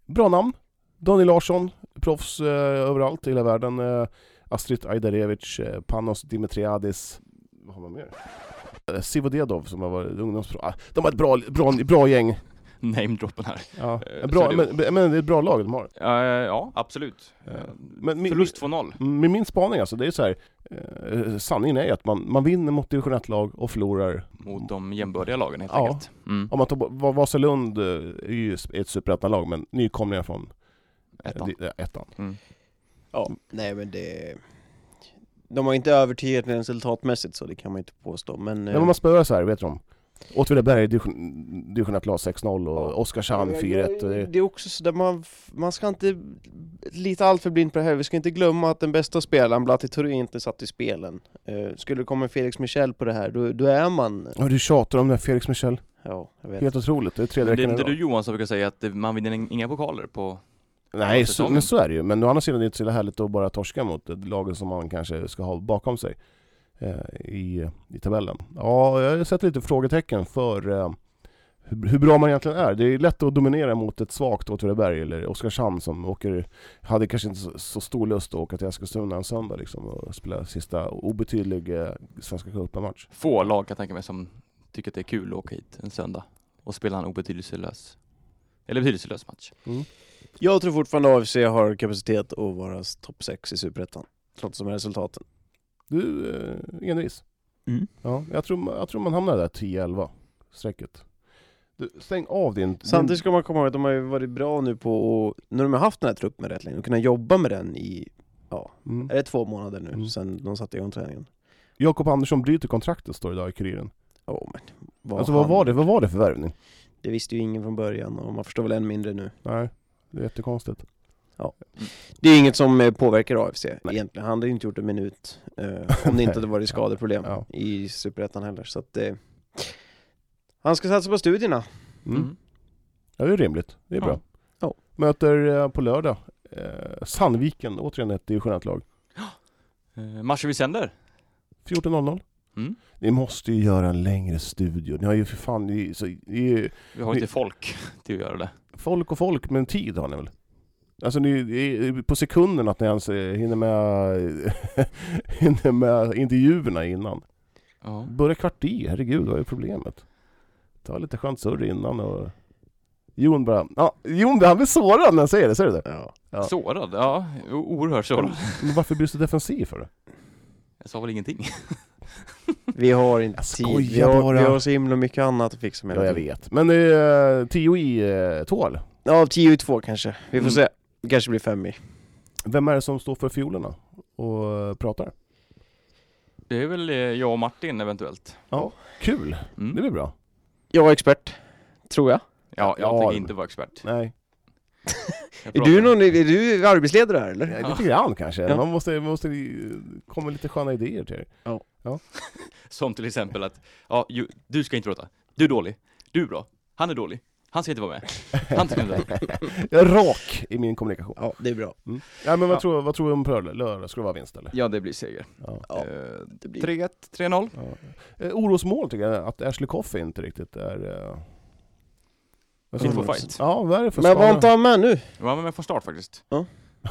bra namn. Daniel Larsson, proffs eh, överallt i hela världen. Eh, Astrid Ajdarevic, eh, Panos Dimitriadis. Vad har man mer? Eh, Sivodedov som har varit ungdomspro... Ah, de har ett bra, bra, bra gäng. Namedroppen här. Ja, Eh, bra, men, det- men det är ett bra lag de har. Ja, absolut. Men Förlust 2-0. Med min spaning alltså, det är så här. Sanningen är att man, man vinner mot division 1-lag och förlorar Mot de jämbördiga lagen helt Ja. enkelt. Mm. Om man tar bort, Vasalund är ju ett superettan-lag men nykomlingar från Ettan. ettan. Mm. Ja, nej men det... De har inte övertygat resultatmässigt så det kan man inte påstå men... Men man spöar så här, vet du om? Åtvidaberg division, division 1-lag 6-0 och Ja. Oskarshamn 4-1. och det- Det är också så där man, man ska inte lita allt för blind på det här. Vi ska inte glömma att den bästa spelaren, Blatti Touré, inte satt i spelen. Eh, skulle det komma Felix Michel på det här, då, då är man... Ja, du tjatar om det, Felix Michel. Ja, jag vet. Helt otroligt. Det är tredje Men det är veckan inte du. Johan som brukar säga att man vinner inga pokaler på... Nej, så, men så är det ju. Men å andra sidan är det inte så härligt att bara torska mot ett lag som man kanske ska ha bakom sig eh, i, i tabellen. Ja, jag sett lite frågetecken för eh, hur, hur bra man egentligen är. Det är lätt att dominera mot ett svagt Åtvidaberg eller Oskarshamn som åker, hade kanske inte så, så stor lust att åka till Eskilstuna en söndag liksom och spela sista obetydlig eh, Svenska cupen-match. Få lag kan jag tänka mig som tycker att det är kul att åka hit en söndag och spela en obetydelselös eller betydelselös match. Jag tror fortfarande AFC har kapacitet att vara topp 6 i Superettan. Trots de här resultaten. Du, eh, envis. Mm. Ja, jag tror, jag tror man hamnar där 10-11 strecket. Du, stäng av din... Samtidigt ska man komma ihåg att de har ju varit bra nu på att, när de har haft den här truppen rätt länge, och kunna jobba med den i, ja, mm. är det två månader nu Mm. sedan de satte igång träningen? Jakob Andersson bryter kontraktet står det idag i Kuriren. Ja men, vad Alltså vad han- var det, vad var det för värvning? Det visste ju ingen från början och man förstår väl än mindre nu. Nej, det är jättekonstigt. Det är inget som eh, påverkar AFC Nej. egentligen. Han hade ju inte gjort en minut eh, om det inte hade varit skadeproblem Ja. i Superettan heller. Så att, eh, han ska satsa på studierna. Mm. Mm. Ja, det är rimligt. Det är Ja. bra. Ja. Möter eh, på lördag eh, Sandviken, återigen ett division lag. Eh, matcher vi sänder. 14.00. Mm. Ni måste ju göra en längre studio. Ni har ju för fan, ni, så, ni, ju Vi har Vi- inte folk till att göra det. Folk och folk, men tid har ni väl? Alltså ni, på sekunden att ni ens eh, hinner med, hinner med intervjuerna innan. Ja. Börja kvart i, herregud vad är problemet? Ta lite skönt surr innan och... Jon bara, ja, Jon han blir sårad när han säger det, ser du det? Ja. Ja. Sårad? Ja, oerhört sårad. Men varför blir du så defensiv för det? Jag sa väl ingenting. Vi har inte Jag tid. Vi har, bara. vi har så himla mycket annat att fixa med. Ja, jag vet. Men det är eh, 10 i eh, två eller? Ja, 10 i 2 kanske. Vi får Mm. se. Det kanske blir 5 i. Vem är det som står för fiolerna och eh, pratar? Det är väl eh, jag och Martin eventuellt. Kul! Mm. Det blir bra. Jag är expert. Tror jag. Ja, jag Ja, tänker inte vara expert. Nej, Är du, någon, är du arbetsledare här eller? ja. lite grann kanske. Ja. Man måste, man måste komma med lite sköna idéer till er. Som till exempel att, ja, ju, du ska inte prata. Du är dålig. Du är bra. Han är dålig. Han ska inte vara med. Han ska inte vara med. Jag är rak i min kommunikation. Ja, det är bra. Mm. Ja, men vad, Ja. Tror, vad tror du om på lördag? Ska det vara vinst eller? Ja, det blir seger. Ja. Ja, Eh, det blir... 3-1, 3-0. Ja. Eh, orosmål tycker jag, att Ashley Coffey inte riktigt är... Eh... Fit for fight. Ja, vad är det för Men var skada? inte han med nu? Ja, men från start faktiskt. Ja. Eh,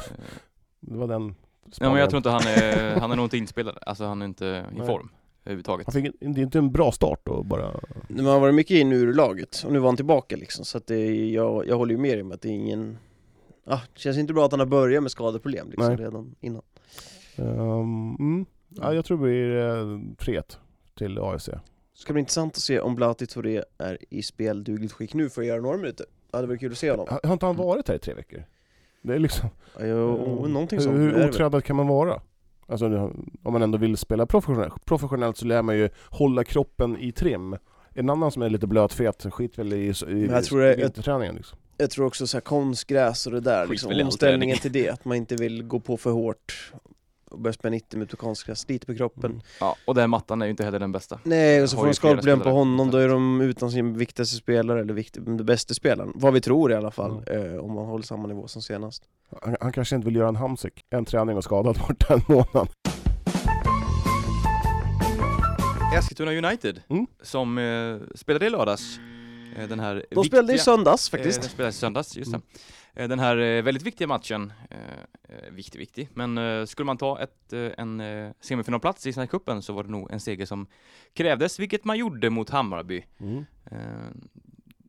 Det var den Ja, men jag tror inte han är, han är nog inte inspelad. Alltså han är inte i Nej. form överhuvudtaget. Han fick en, det är inte en bra start då bara... Man har varit mycket in ur laget och nu var han tillbaka liksom. Så att det, jag, jag håller ju med om att det är ingen... Ah, det känns inte bra att han har börjat med skadeproblem liksom Nej. redan innan. Um, mm. Ja, jag tror det blir eh, 3 till AFC. Ska bli intressant att se om Blati Touré är i speldugligt skick nu för att göra några minuter. Det hade varit kul att se honom. Har inte han varit här i tre veckor? Det är liksom... Jo, någonting sånt. hur det otränad kan man vara? Alltså om man ändå vill spela professionellt, professionellt så lär man ju hålla kroppen i trim. En annan som är lite blötfet skit väl i, i, jag tror det- i vinterträningen liksom. Jag tror också så här konstgräs och det där, Skit liksom, omställningen till det, att man inte vill gå på för hårt och börja spela 90 minuter konstgräs, sliter på kroppen. Mm. Ja, och den mattan är ju inte heller den bästa. Nej, och så får de flera skalproblem på honom, då är de utan sin viktigaste spelare, eller vikt, den bästa spelaren. Vad vi tror i alla fall, eh, om man håller samma nivå som senast. Han, han kanske inte vill göra en hamsik, en träning och skadad borta en månad. Eskilstuna United, Mm. som eh, spelade i lördags. Eh, den här De spelade i viktiga- söndags Eh, faktiskt. den spelades i söndags, just Mm. det. Eh, Den här eh, väldigt viktiga matchen, eh, viktig, viktig, men skulle man ta ett, en semifinalplats i här cupen så var det nog en seger som krävdes, vilket man gjorde mot Hammarby. Mm.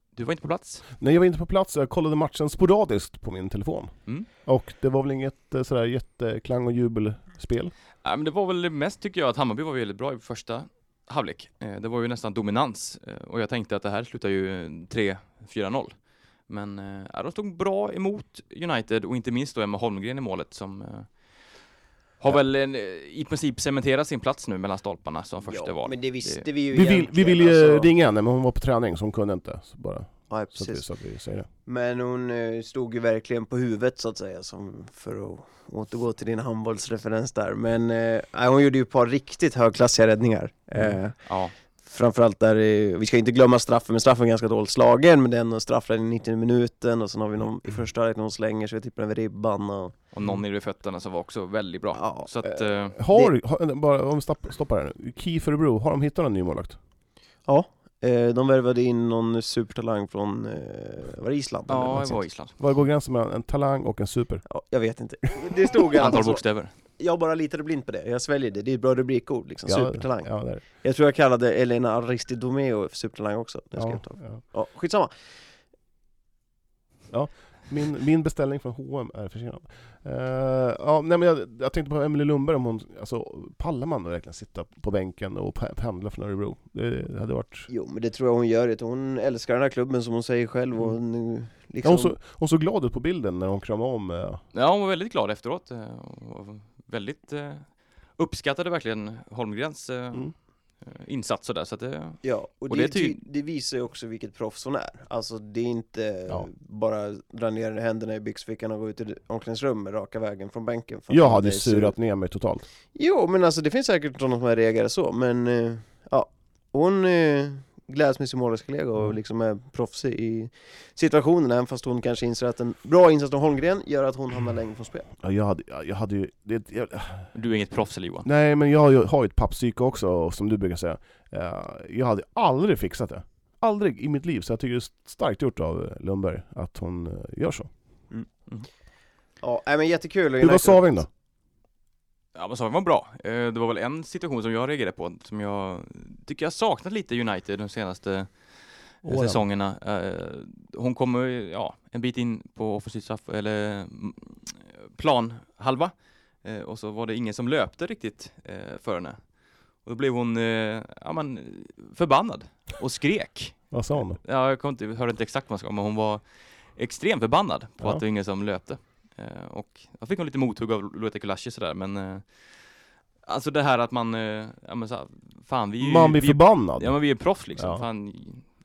Du var inte på plats? Nej jag var inte på plats, jag kollade matchen sporadiskt på min telefon. Mm. Och det var väl inget sådär jätteklang och jubelspel. Ja, men det var väl mest tycker jag att Hammarby var väldigt bra i första halvlek. Det var ju nästan dominans och jag tänkte att det här slutar ju 3-4-0. Men eh, ja, de stod bra emot United och inte minst då Emma Holmgren i målet som eh, har Ja. väl en, eh, i princip cementerat sin plats nu mellan stolparna som första val. men det visste Det- vi ju Vi vill, vi vill ju alltså. ringa henne men hon var på träning så hon kunde inte. Så bara Ja, så att, vi, precis. så att vi säger det. Men hon eh, stod ju verkligen på huvudet så att säga, som för att återgå till din handbollsreferens där. Men eh, hon gjorde ju ett par riktigt högklassiga räddningar. Eh, Ja, Framförallt där, eh, vi ska inte glömma straffen, men straffen är ganska dåligt slagen, men det är ändå en straffräddning i 90 minuten och sen har vi någon i första halvlek när hon slänger sig, tippar över ribban och och någon nere vid fötterna som var också väldigt bra. Ja, Så att, eh, Har, har bara om vi stopp- stoppar här nu. KIF Örebro, har de hittat någon ny målvakt? eh, de värvade in någon supertalang från, eh, var det Island? ja, det var Island. Var går gränsen mellan en talang och en super? Ja, jag vet inte. Det stod Antal bokstäver. Jag bara litade blint på det, jag sväljer det, det är ett bra rubrikord liksom, supertalang. Ja, där. Jag tror jag kallade Elena Aristidomeo för supertalang också, skrev Ja, det. ja. Ja, skitsamma. Min, min beställning från H&M är försenad. Uh, ja, nej, men jag, jag tänkte på Emelie Lundberg, om hon, alltså, pallar man verkligen sitta på bänken och pe- pendla från Örebro? Det, det hade varit... Jo men det tror jag hon gör, det. hon älskar den här klubben som hon säger själv och hon, Ja, liksom... hon, så, hon såg glad ut på bilden när hon kramade om eh, Ja, hon var väldigt glad efteråt. eh, väldigt eh, uppskattade verkligen Holmgrens Mm. Eh, insats och där, så att det, Ja, och, Och det, det är ty- ty- det visar ju också vilket proffs hon är. Alltså det är inte Ja. bara dra ner händerna i byxfickan och gå ut i omklädningsrummet raka vägen från bänken. Jag hade surat ner mig totalt. Jo, men alltså det finns säkert sådana som reagerar så, men eh, ja, hon eh, gläds med sin målvaktskollega och Mm. liksom är proffsig i situationen, även fast hon kanske inser att en bra insats från Holmgren gör att hon hamnar längre från spel. Ja, jag hade, jag, hade ju... Det, jag, du är inget proffs eller Johan? nej, men jag har ju, har ju ett pappsyke också, som du brukar säga. Eh, jag hade aldrig fixat det. Aldrig i mitt liv, så jag tycker det är starkt gjort av Lundberg att hon eh, gör så. Ja, nej, men jättekul. Hur var Saving då? Ja men så var bra. Eh, Det var väl en situation som jag reagerade på, som jag tycker jag saknat lite i United de senaste eh, Åren. säsongerna. Eh, Hon kommer ja, en bit in på offensiv straff, eller mm, plan halva Eh, och så var det ingen som löpte riktigt för henne. Och då blev hon ja, men, förbannad och skrek. Vad sa hon? Ja, jag kommer inte, hörde inte exakt vad hon sa, men hon var extremt förbannad på Ja. att det var ingen som löpte. Eh, och jag fick hon lite mothugg av Loetta Kulashi sådär, men eh, Alltså det här att man, eh, ja men så, här, fan vi är ju, Man blir vi, förbannad. Ja men vi är proffs liksom, Ja. fan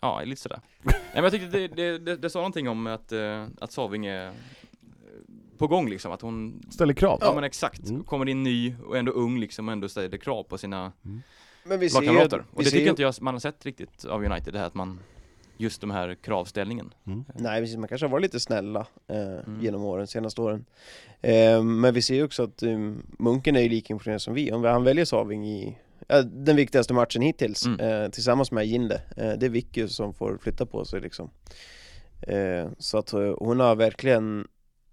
Ja, lite sådär Nej men jag tyckte det, det, det, det sa någonting om att, eh, att Saving är på gång liksom, att hon Ställer krav. Ja, men exakt, Mm. kommer in ny och ändå ung liksom och ändå ställer krav på sina Men vi ser. Och vi det ser tycker ju, inte jag man har sett riktigt av United, det här att man Just de här kravställningen Mm. Nej precis, man kanske har varit lite snälla eh, Mm. genom åren, senaste åren. Eh, men vi ser ju också att eh, Munken är ju lika imponerad som vi. Om han väljer Saving i ja, den viktigaste matchen hittills, Mm. eh, tillsammans med Jinde. Eh, det är Vicky som får flytta på sig liksom. Eh, så att eh, hon har verkligen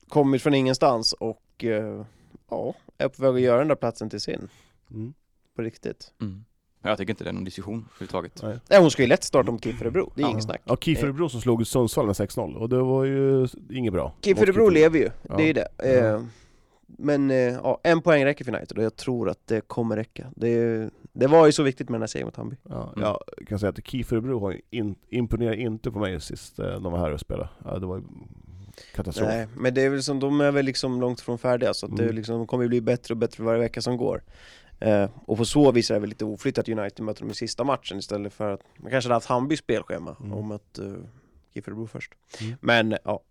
kommit från ingenstans och eh, ja, är på väg att göra den där platsen till sin. Mm. På riktigt. mm. Jag tycker inte det är någon diskussion överhuvudtaget Nej. Nej, hon ska ju lätt starta om KIF Örebro, det är Ja. inget snack. Ja, KIF Örebro som slog Sundsvall med 6-0 och det var ju inget bra. KIF Örebro lever ju, Ja. det är ju det. Ja. Eh, men eh, ja, en poäng räcker för United och jag tror att det kommer räcka. Det Det var ju så viktigt med den här segern mot Hammarby. Ja, Mm. Jag kan säga att KIF Örebro har in, imponerar inte på mig sist eh, de var här och spelade. Ja, det var ju katastrof. Nej, men det är väl som, de är väl liksom långt från färdiga så att det Mm. liksom, de kommer ju bli bättre och bättre varje vecka som går. Eh, och på så vis är det väl lite oflytt att United möter dem i sista matchen istället för att man kanske hade haft Hammarby spelschema Mm. och mött uh, KIF Örebro först. Mm. Men ja,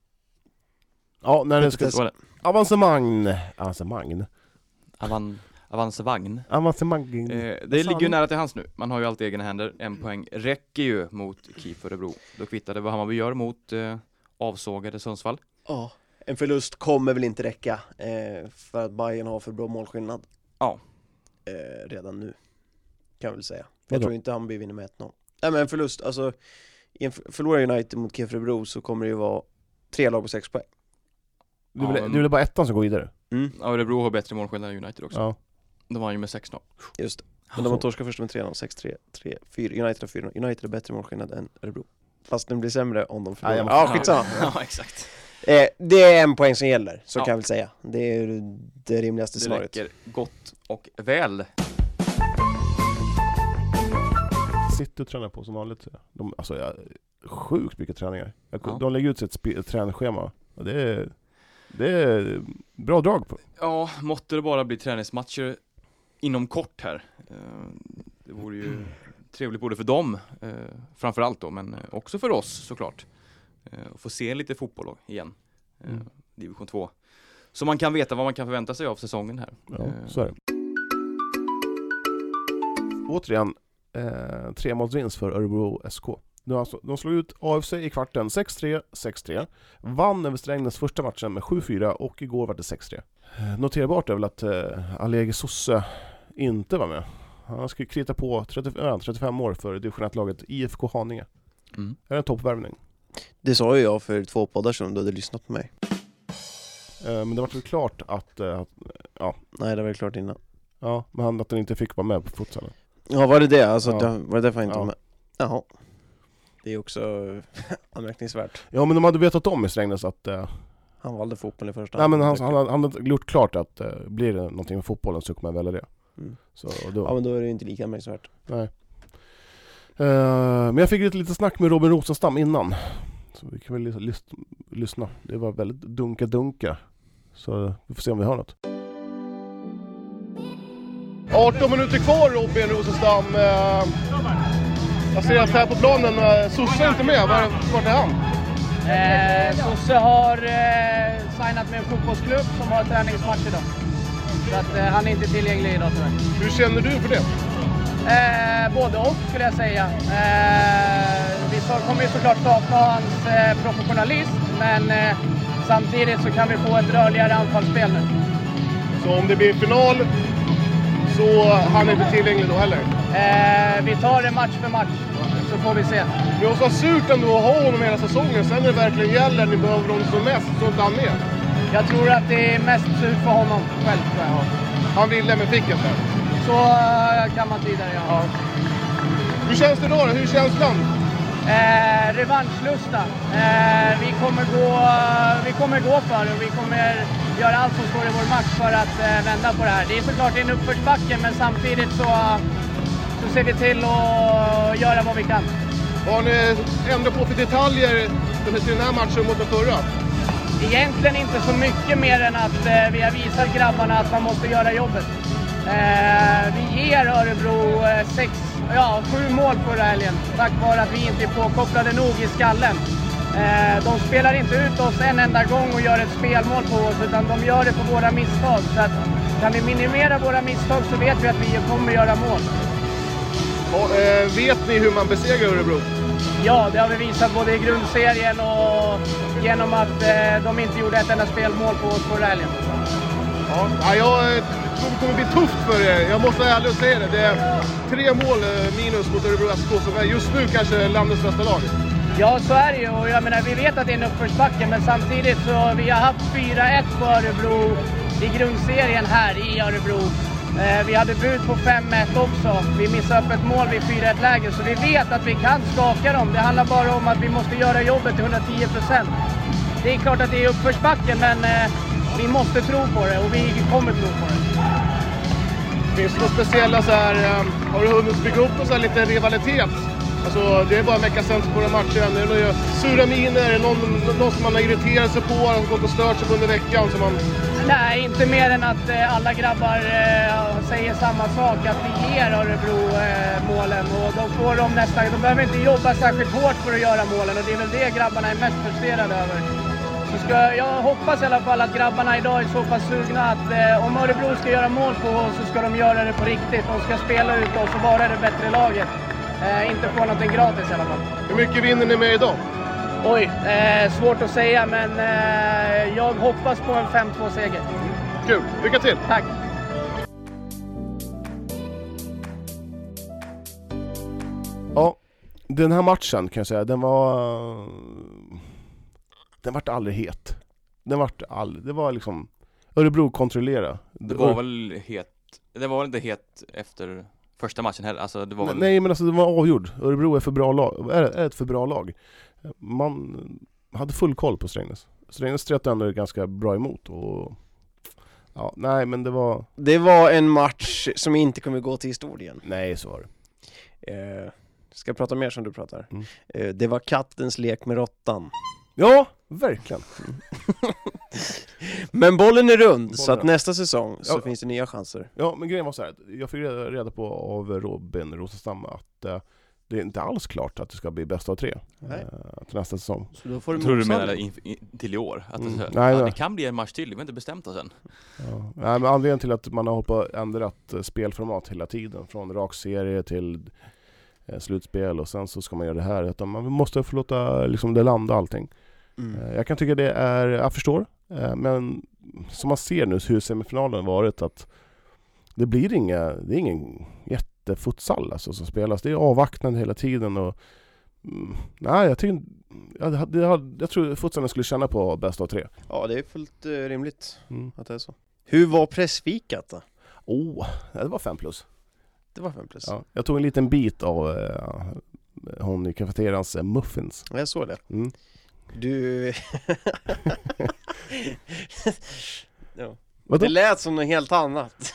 Ja, när det ska... Det. Avancemang! Avancemang? Avan, avancevagn. Avancemang? Eh, det ligger ju nära till hands nu. Man har ju alltid egna händer. En poäng räcker ju mot KIF Örebro. Då kvittar det vad Hammarby gör mot eh, avsågade Sundsvall. ja, en förlust kommer väl inte räcka eh, för att Bayern har för bra målskillnad. Ja. Eh, redan nu, kan jag väl säga. Jag tror inte Hammarby vinner med 1-0. Nej men en förlust, alltså förlorar United mot Örebro så kommer det ju vara tre lag på sex poäng. Är, väl, Ja, men- det är bara ettan som går vidare? Mm, Ja, Örebro har bättre målskillnad än United också. Ja. De var ju med 6-0. just det. Men de har torskat först med 3-0, 6-3, 3, 4, United har 4 United har bättre målskillnad än Örebro. Fast den blir sämre om de förlorar. måste- Ja, skitsamma. ja, exakt. Eh, det är en poäng som gäller, så Ja. kan jag väl säga. Det är det rimligaste Det scenariot. räcker gott och väl. City och tränar på som vanligt. De, alltså, jag, sjukt mycket träningar. Jag, Ja. De lägger ut sitt spe- träningsschema. Det, är, det är bra drag på. Ja, måtte det bara bli träningsmatcher inom kort här. Eh, Det vore ju trevligt både för dem, eh, framförallt då, men också för oss såklart. Eh, Att få se lite fotboll igen. Eh, Mm. Division 2. Så man kan veta vad man kan förvänta sig av säsongen här. Ja, Eh, så är det. Återigen, eh, tremålsvinst för Örebro SK. Nu alltså, de slog ut AFC i kvarten 6-3, 6-3. Vann över Strängnäs första matchen med 7-4 och igår var det 6-3. Eh, noterbart är väl att eh, Alege Sosse inte var med. Han ska ju krita på 30, äh, 35 år för division 1-laget IFK Haninge. Mm. Är det en toppvärvning? Det sa ju jag för två poddar sedan, du hade lyssnat på mig. Eh, men det var väl klart att, eh, att Nej, det var klart innan. ja, men han, att den inte fick vara med på futsalen. Ja, var det det? Alltså, Ja. det, var det därför han inte Ja. var med? Jaha. Det är också anmärkningsvärt. Ja men de hade vetat om i Strängnäs att eh, Han valde fotboll i första Nej men han, hand. han, han hade gjort klart att eh, blir det någonting med fotbollen så kommer jag välja det. Mm. Så då, Ja men då är det ju inte lika anmärkningsvärt. nej. Eh, men jag fick lite, lite snack med Robin Rosenstam innan. Så vi kan väl lys- lys- lyssna. Det var väldigt dunka-dunka. Så vi får se om vi hör något. 18 minuter kvar Robin Rosenstam. Eh, jag ser att här på planen, eh, Sosse är inte med. Var, vart är han? Eh, Sosse har eh, signat med en fotbollsklubb som har träningsmatch idag. Så att, eh, han är inte tillgänglig idag tyvärr. Hur känner du för det? Eh, både och skulle jag säga. Eh, vi kommer ju såklart sakna hans eh, professionalism, men eh, samtidigt så kan vi få ett rörligare anfallsspel nu. Så om det blir final så han är inte tillgänglig då heller? Eh, vi tar det match för match, så får vi se. Det måste vara surt ändå att ha honom hela säsongen. Sen när det verkligen gäller, ni behöver honom som mest, så inte han med. Jag tror att det är mest surt för honom själv. Han ville men fick inte. Så eh, kan man tyda det, ja. Hur känns det idag då? Hur är känslan? Eh, revanschlusta. Eh, vi, kommer gå, vi kommer gå för det och vi kommer göra allt som står i vår makt för att eh, vända på det här. Det är såklart en uppförsbacke men samtidigt så, så ser vi till att göra vad vi kan. Har ni ändrat på för detaljer till den här matchen mot den förra? Egentligen inte så mycket mer än att eh, vi har visat grabbarna att man måste göra jobbet. Eh, vi ger Örebro eh, sex, ja, sju mål förra helgen tack vare att vi inte är påkopplade nog i skallen. Eh, de spelar inte ut oss en enda gång och gör ett spelmål på oss utan de gör det på våra misstag. Så att, kan vi minimera våra misstag så vet vi att vi kommer göra mål. vet ni hur man besegrar Örebro? Ja, det har vi visat både i grundserien och genom att eh, de inte gjorde ett enda spelmål på oss förra helgen. Ja, jag eh, tror det kommer bli tufft för er. Jag måste vara ärlig och säga det. Det är tre mål eh, minus mot Örebro SK som är just nu kanske landets bästa lag. Ja, så är det ju. Och jag menar, vi vet att det är en uppförsbacke, men samtidigt så vi har haft 4-1 på Örebro i grundserien här i Örebro. Eh, vi hade bud på 5-1 också. Vi missade upp ett mål vid 4-1 läge, så vi vet att vi kan skaka dem. Det handlar bara om att vi måste göra jobbet till 110 procent. Det är klart att det är uppförsbacke, men vi måste tro på det och vi kommer tro på det. Finns det några speciella så här, eh, har du hunnit bygga upp någon så här lite rivalitet? Alltså det är bara en vecka sedan på några matcher. Är det några sura miner? Är någon, någon som man har irriterat sig på? Har gått och stört sig på under veckan? Som man... Nej, inte mer än att eh, alla grabbar eh, säger samma sak, att vi ger Örebro eh, målen och de får dem nästan, de behöver inte jobba särskilt hårt för att göra målen och det är väl det grabbarna är mest frustrerade över. Så ska, jag hoppas i alla fall att grabbarna idag är så pass sugna att eh, om Örebro ska göra mål på oss så ska de göra det på riktigt. De ska spela ut oss och vara det bättre laget. Eh, inte få någonting gratis i alla fall. Hur mycket vinner ni med idag? Oj, eh, svårt att säga men eh, jag hoppas på en 5-2 seger. Kul, lycka till! Tack! Ja, den här matchen kan jag säga, den var... Den vart aldrig het. Den vart aldrig, det var liksom Örebro kontrollera. Det var väl het, det var väl inte het efter första matchen heller, alltså det var väl... Nej men alltså det var avgjord. Örebro är för bra lag, är, är ett för bra lag. Man hade full koll på Strängnäs. Strängnäs stretade ändå ganska bra emot och... Ja, nej men det var... Det var en match som inte kommer gå till historien. Nej, så var det. Eh, ska jag prata mer som du pratar? Mm. Eh, det var kattens lek med råttan. Ja, verkligen. Men bollen är rund, så Bollen att är- nästa säsong så Ja. finns det nya chanser. Ja, men grejen var så här. att Jag fick reda, reda på av Robin Rosenstam att eh, det är inte alls klart att det ska bli bäst av tre Nej. eh, till nästa säsong. Så då får du tror du menar in, in, till i år? Att Mm. det, så- Nej, ja, det kan bli en match till, vi har inte bestämt oss än. Ja. Nej, men anledningen till att man har hållit på och ändrat eh, spelformat hela tiden, från rak serie till slutspel och sen så ska man göra det här, utan man måste få låta liksom, det landa allting. Mm. Eh, Jag kan tycka det är, jag förstår, eh, men som man ser nu hur semifinalen varit att det blir inga, det är ingen jättefutsal alltså som spelas. Det är avvaktande hela tiden och mm, nej jag tycker, jag, jag, jag tror futsalen skulle känna på bäst av tre. Ja, det är fullt eh, rimligt Mm. att det är så. Hur var pressfikat då? Oh, ja, det var fem plus. Det var fem plus. Ja, jag tog en liten bit av eh, hon i kafeterians muffins. Ja, Jag såg det. Mm. Du... ja. Vadå? Det lät som något helt annat.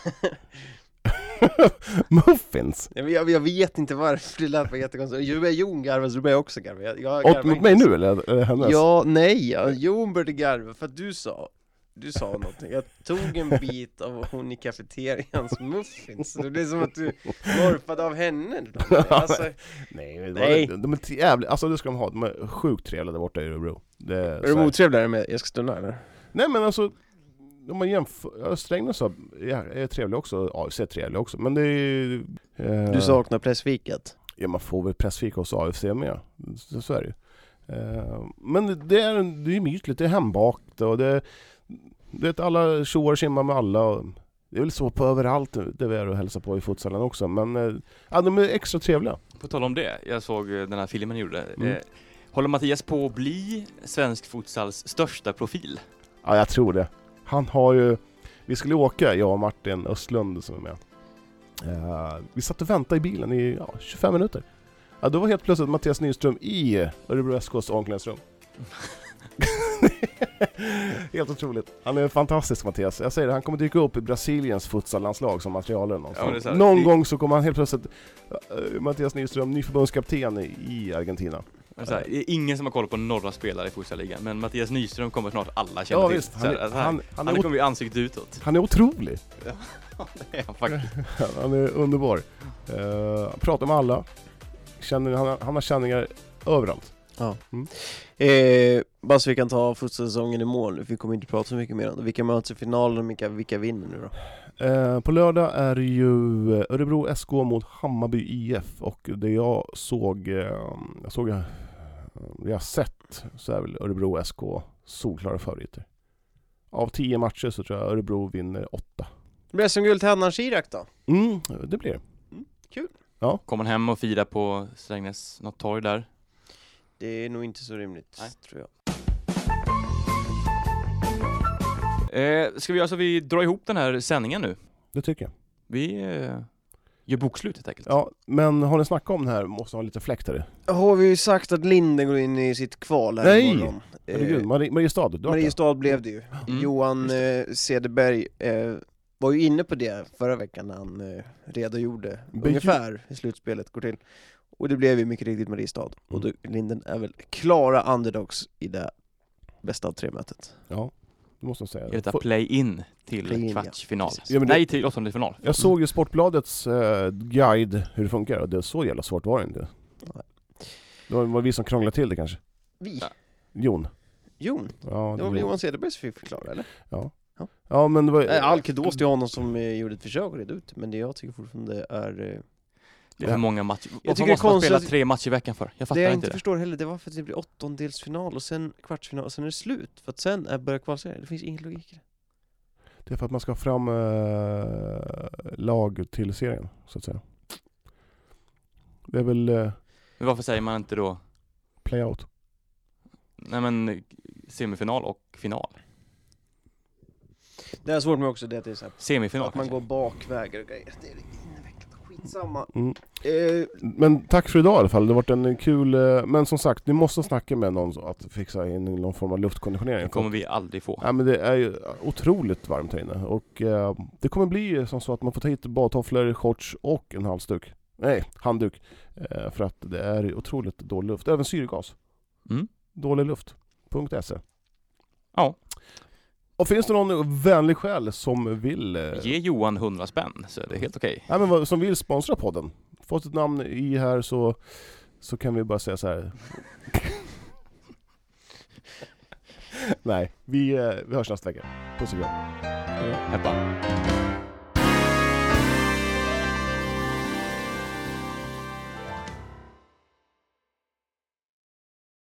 muffins? Jag, jag, jag vet inte varför det lät jättekonstigt. Börjar Jon garva så börjar jag också garva. Jag, jag Och mot mig nu eller, eller hennes? Ja, nej, ja, Jon började garva för att du sa du sa någonting, jag tog en bit av hon i kafeterians muffins, det blev som att du morfade av henne alltså, Nej, det var, Nej. De är jävligt, alltså det ska de ha, de är sjukt trevliga där borta i Örebro. Det är Är de otrevligare med Eskilstuna eller? Nej men alltså, om man jämför, Strängnäs är trevlig också, AFC är trevlig också, men det är eh, Du saknar pressfikat? Ja man får väl pressfika hos AFC med, så, så är det ju. Eh, Men det är, det är mytligt, det är hembakt och det, det är att alla tjoar och tjimmar med alla och det är väl så på överallt det vi är och hälsar på i futsalen också, men eh, ja, de är extra trevliga. På tal om det, jag såg eh, den här filmen ni gjorde. Mm. Eh, håller Mattias på att bli svensk futsals största profil? Ja, jag tror det. Han har ju... Vi skulle åka, jag och Martin Östlund som är med. Eh, vi satt och väntade i bilen i ja, 25 minuter. Ja, då var helt plötsligt Mattias Nyström i Örebro SKs omklädningsrum. helt otroligt. Han är fantastisk Mattias. Jag säger det, han kommer dyka upp i Brasiliens futsallandslag som materialare Ja, någonstans. här, Någon gång så kommer han helt plötsligt, eh, Mattias Nyström, ny förbundskapten i- Argentina. Här, ingen som har koll på några spelare i futsalligan, men Mattias Nyström kommer snart alla känna Ja till. visst, han, är- alltså, han, han, han, han kommer bli ansiktet utåt. han är otrolig. Det är han faktiskt. Han är underbar. Uh, pratar med alla. Känner, han, han har känningar överallt. Eh, bara så vi kan ta futsalsäsongen i mål nu, för vi kommer inte prata så mycket mer om det. Vilka möts i finalen och vilka, vilka vinner nu då? Eh, på lördag är det ju eh, Örebro SK mot Hammarby IF och det jag såg, eh, jag såg, eh, det jag har sett så är väl Örebro SK solklara favoriter. Av tio matcher så tror jag Örebro vinner åtta. Det blir SM-guld till Adnan Shirak då? Mm, det blir det. Kommer han hem och fira på Strängnäs, något torg där? Det är nog inte så rimligt, Nej. tror jag. Eh, ska vi göra så vi drar ihop den här sändningen nu? Det tycker jag. Vi eh, gör bokslut helt enkelt. Ja, men har ni snackat om det här, måste ha lite fläkt här. Har vi ju sagt att Linden går in i sitt kval här Nej! imorgon? Herregud, Eh, Marie, Mariestad, du har det. Mariestad blev det ju. Mm, Johan eh, Cederberg eh, var ju inne på det förra veckan när han eh, redogjorde Men ungefär hur slutspelet går till. Och det blev ju mycket riktigt Mariestad. Och Mm. då, Linden är väl klara underdogs i det bästa av tre-mötet. Ja, det måste jag säga. Är detta play-in till Play-in, ja. kvartsfinal? Ja, men det- Nej, till åttondelsfinal. Jag såg ju Sportbladets eh, guide hur det funkar och det är så jävla svårt var det inte. Nej. Det var, var vi som krånglade till det kanske. Vi? Ja. Jon. Jon? Ja, Det var väl Johan Cederberg som fick förklara eller? Ja men det var... Nej, all till honom som eh, gjorde ett försök att reda ut men det jag tycker fortfarande är eh, Det är för många matcher. Jag Varför måste man spela tre matcher i veckan för? Jag fattar Det jag inte inte det. förstår heller, det var för att det blir åttondelsfinal och sen kvartsfinal och sen är det slut. För att sen är börjar kvalserien, det finns ingen logik i det. Det är för att man ska fram eh, lag till serien, så att säga. Det är väl eh, Men varför säger man inte då, playout. nej men semifinal och final? Det är svårt med också det att det är så här, Semifinal att man kanske? går bakvägar och grejer. Det är skitsamma. Mm. Eh, Men tack för idag i alla fall, det har varit en kul... eh, Men som sagt, ni måste snacka med någon så att fixa in någon form av luftkonditionering. Det kommer vi aldrig få. Ja men det är ju otroligt varmt här inne och eh, det kommer bli som så att man får ta hit badtofflor, shorts och en halsduk. Nej, handduk. Eh, för att det är otroligt dålig luft. Även syrgas. Mm. Dålig luft.se Ja. Och finns det någon vänlig själ som vill eh, Ge Johan 100 spänn så är det helt okej. men vad- som vill sponsra podden, få sitt namn i här så, så kan vi bara säga så här. Nej, vi, eh, vi hörs nästa vecka. Puss och kram. Heppa.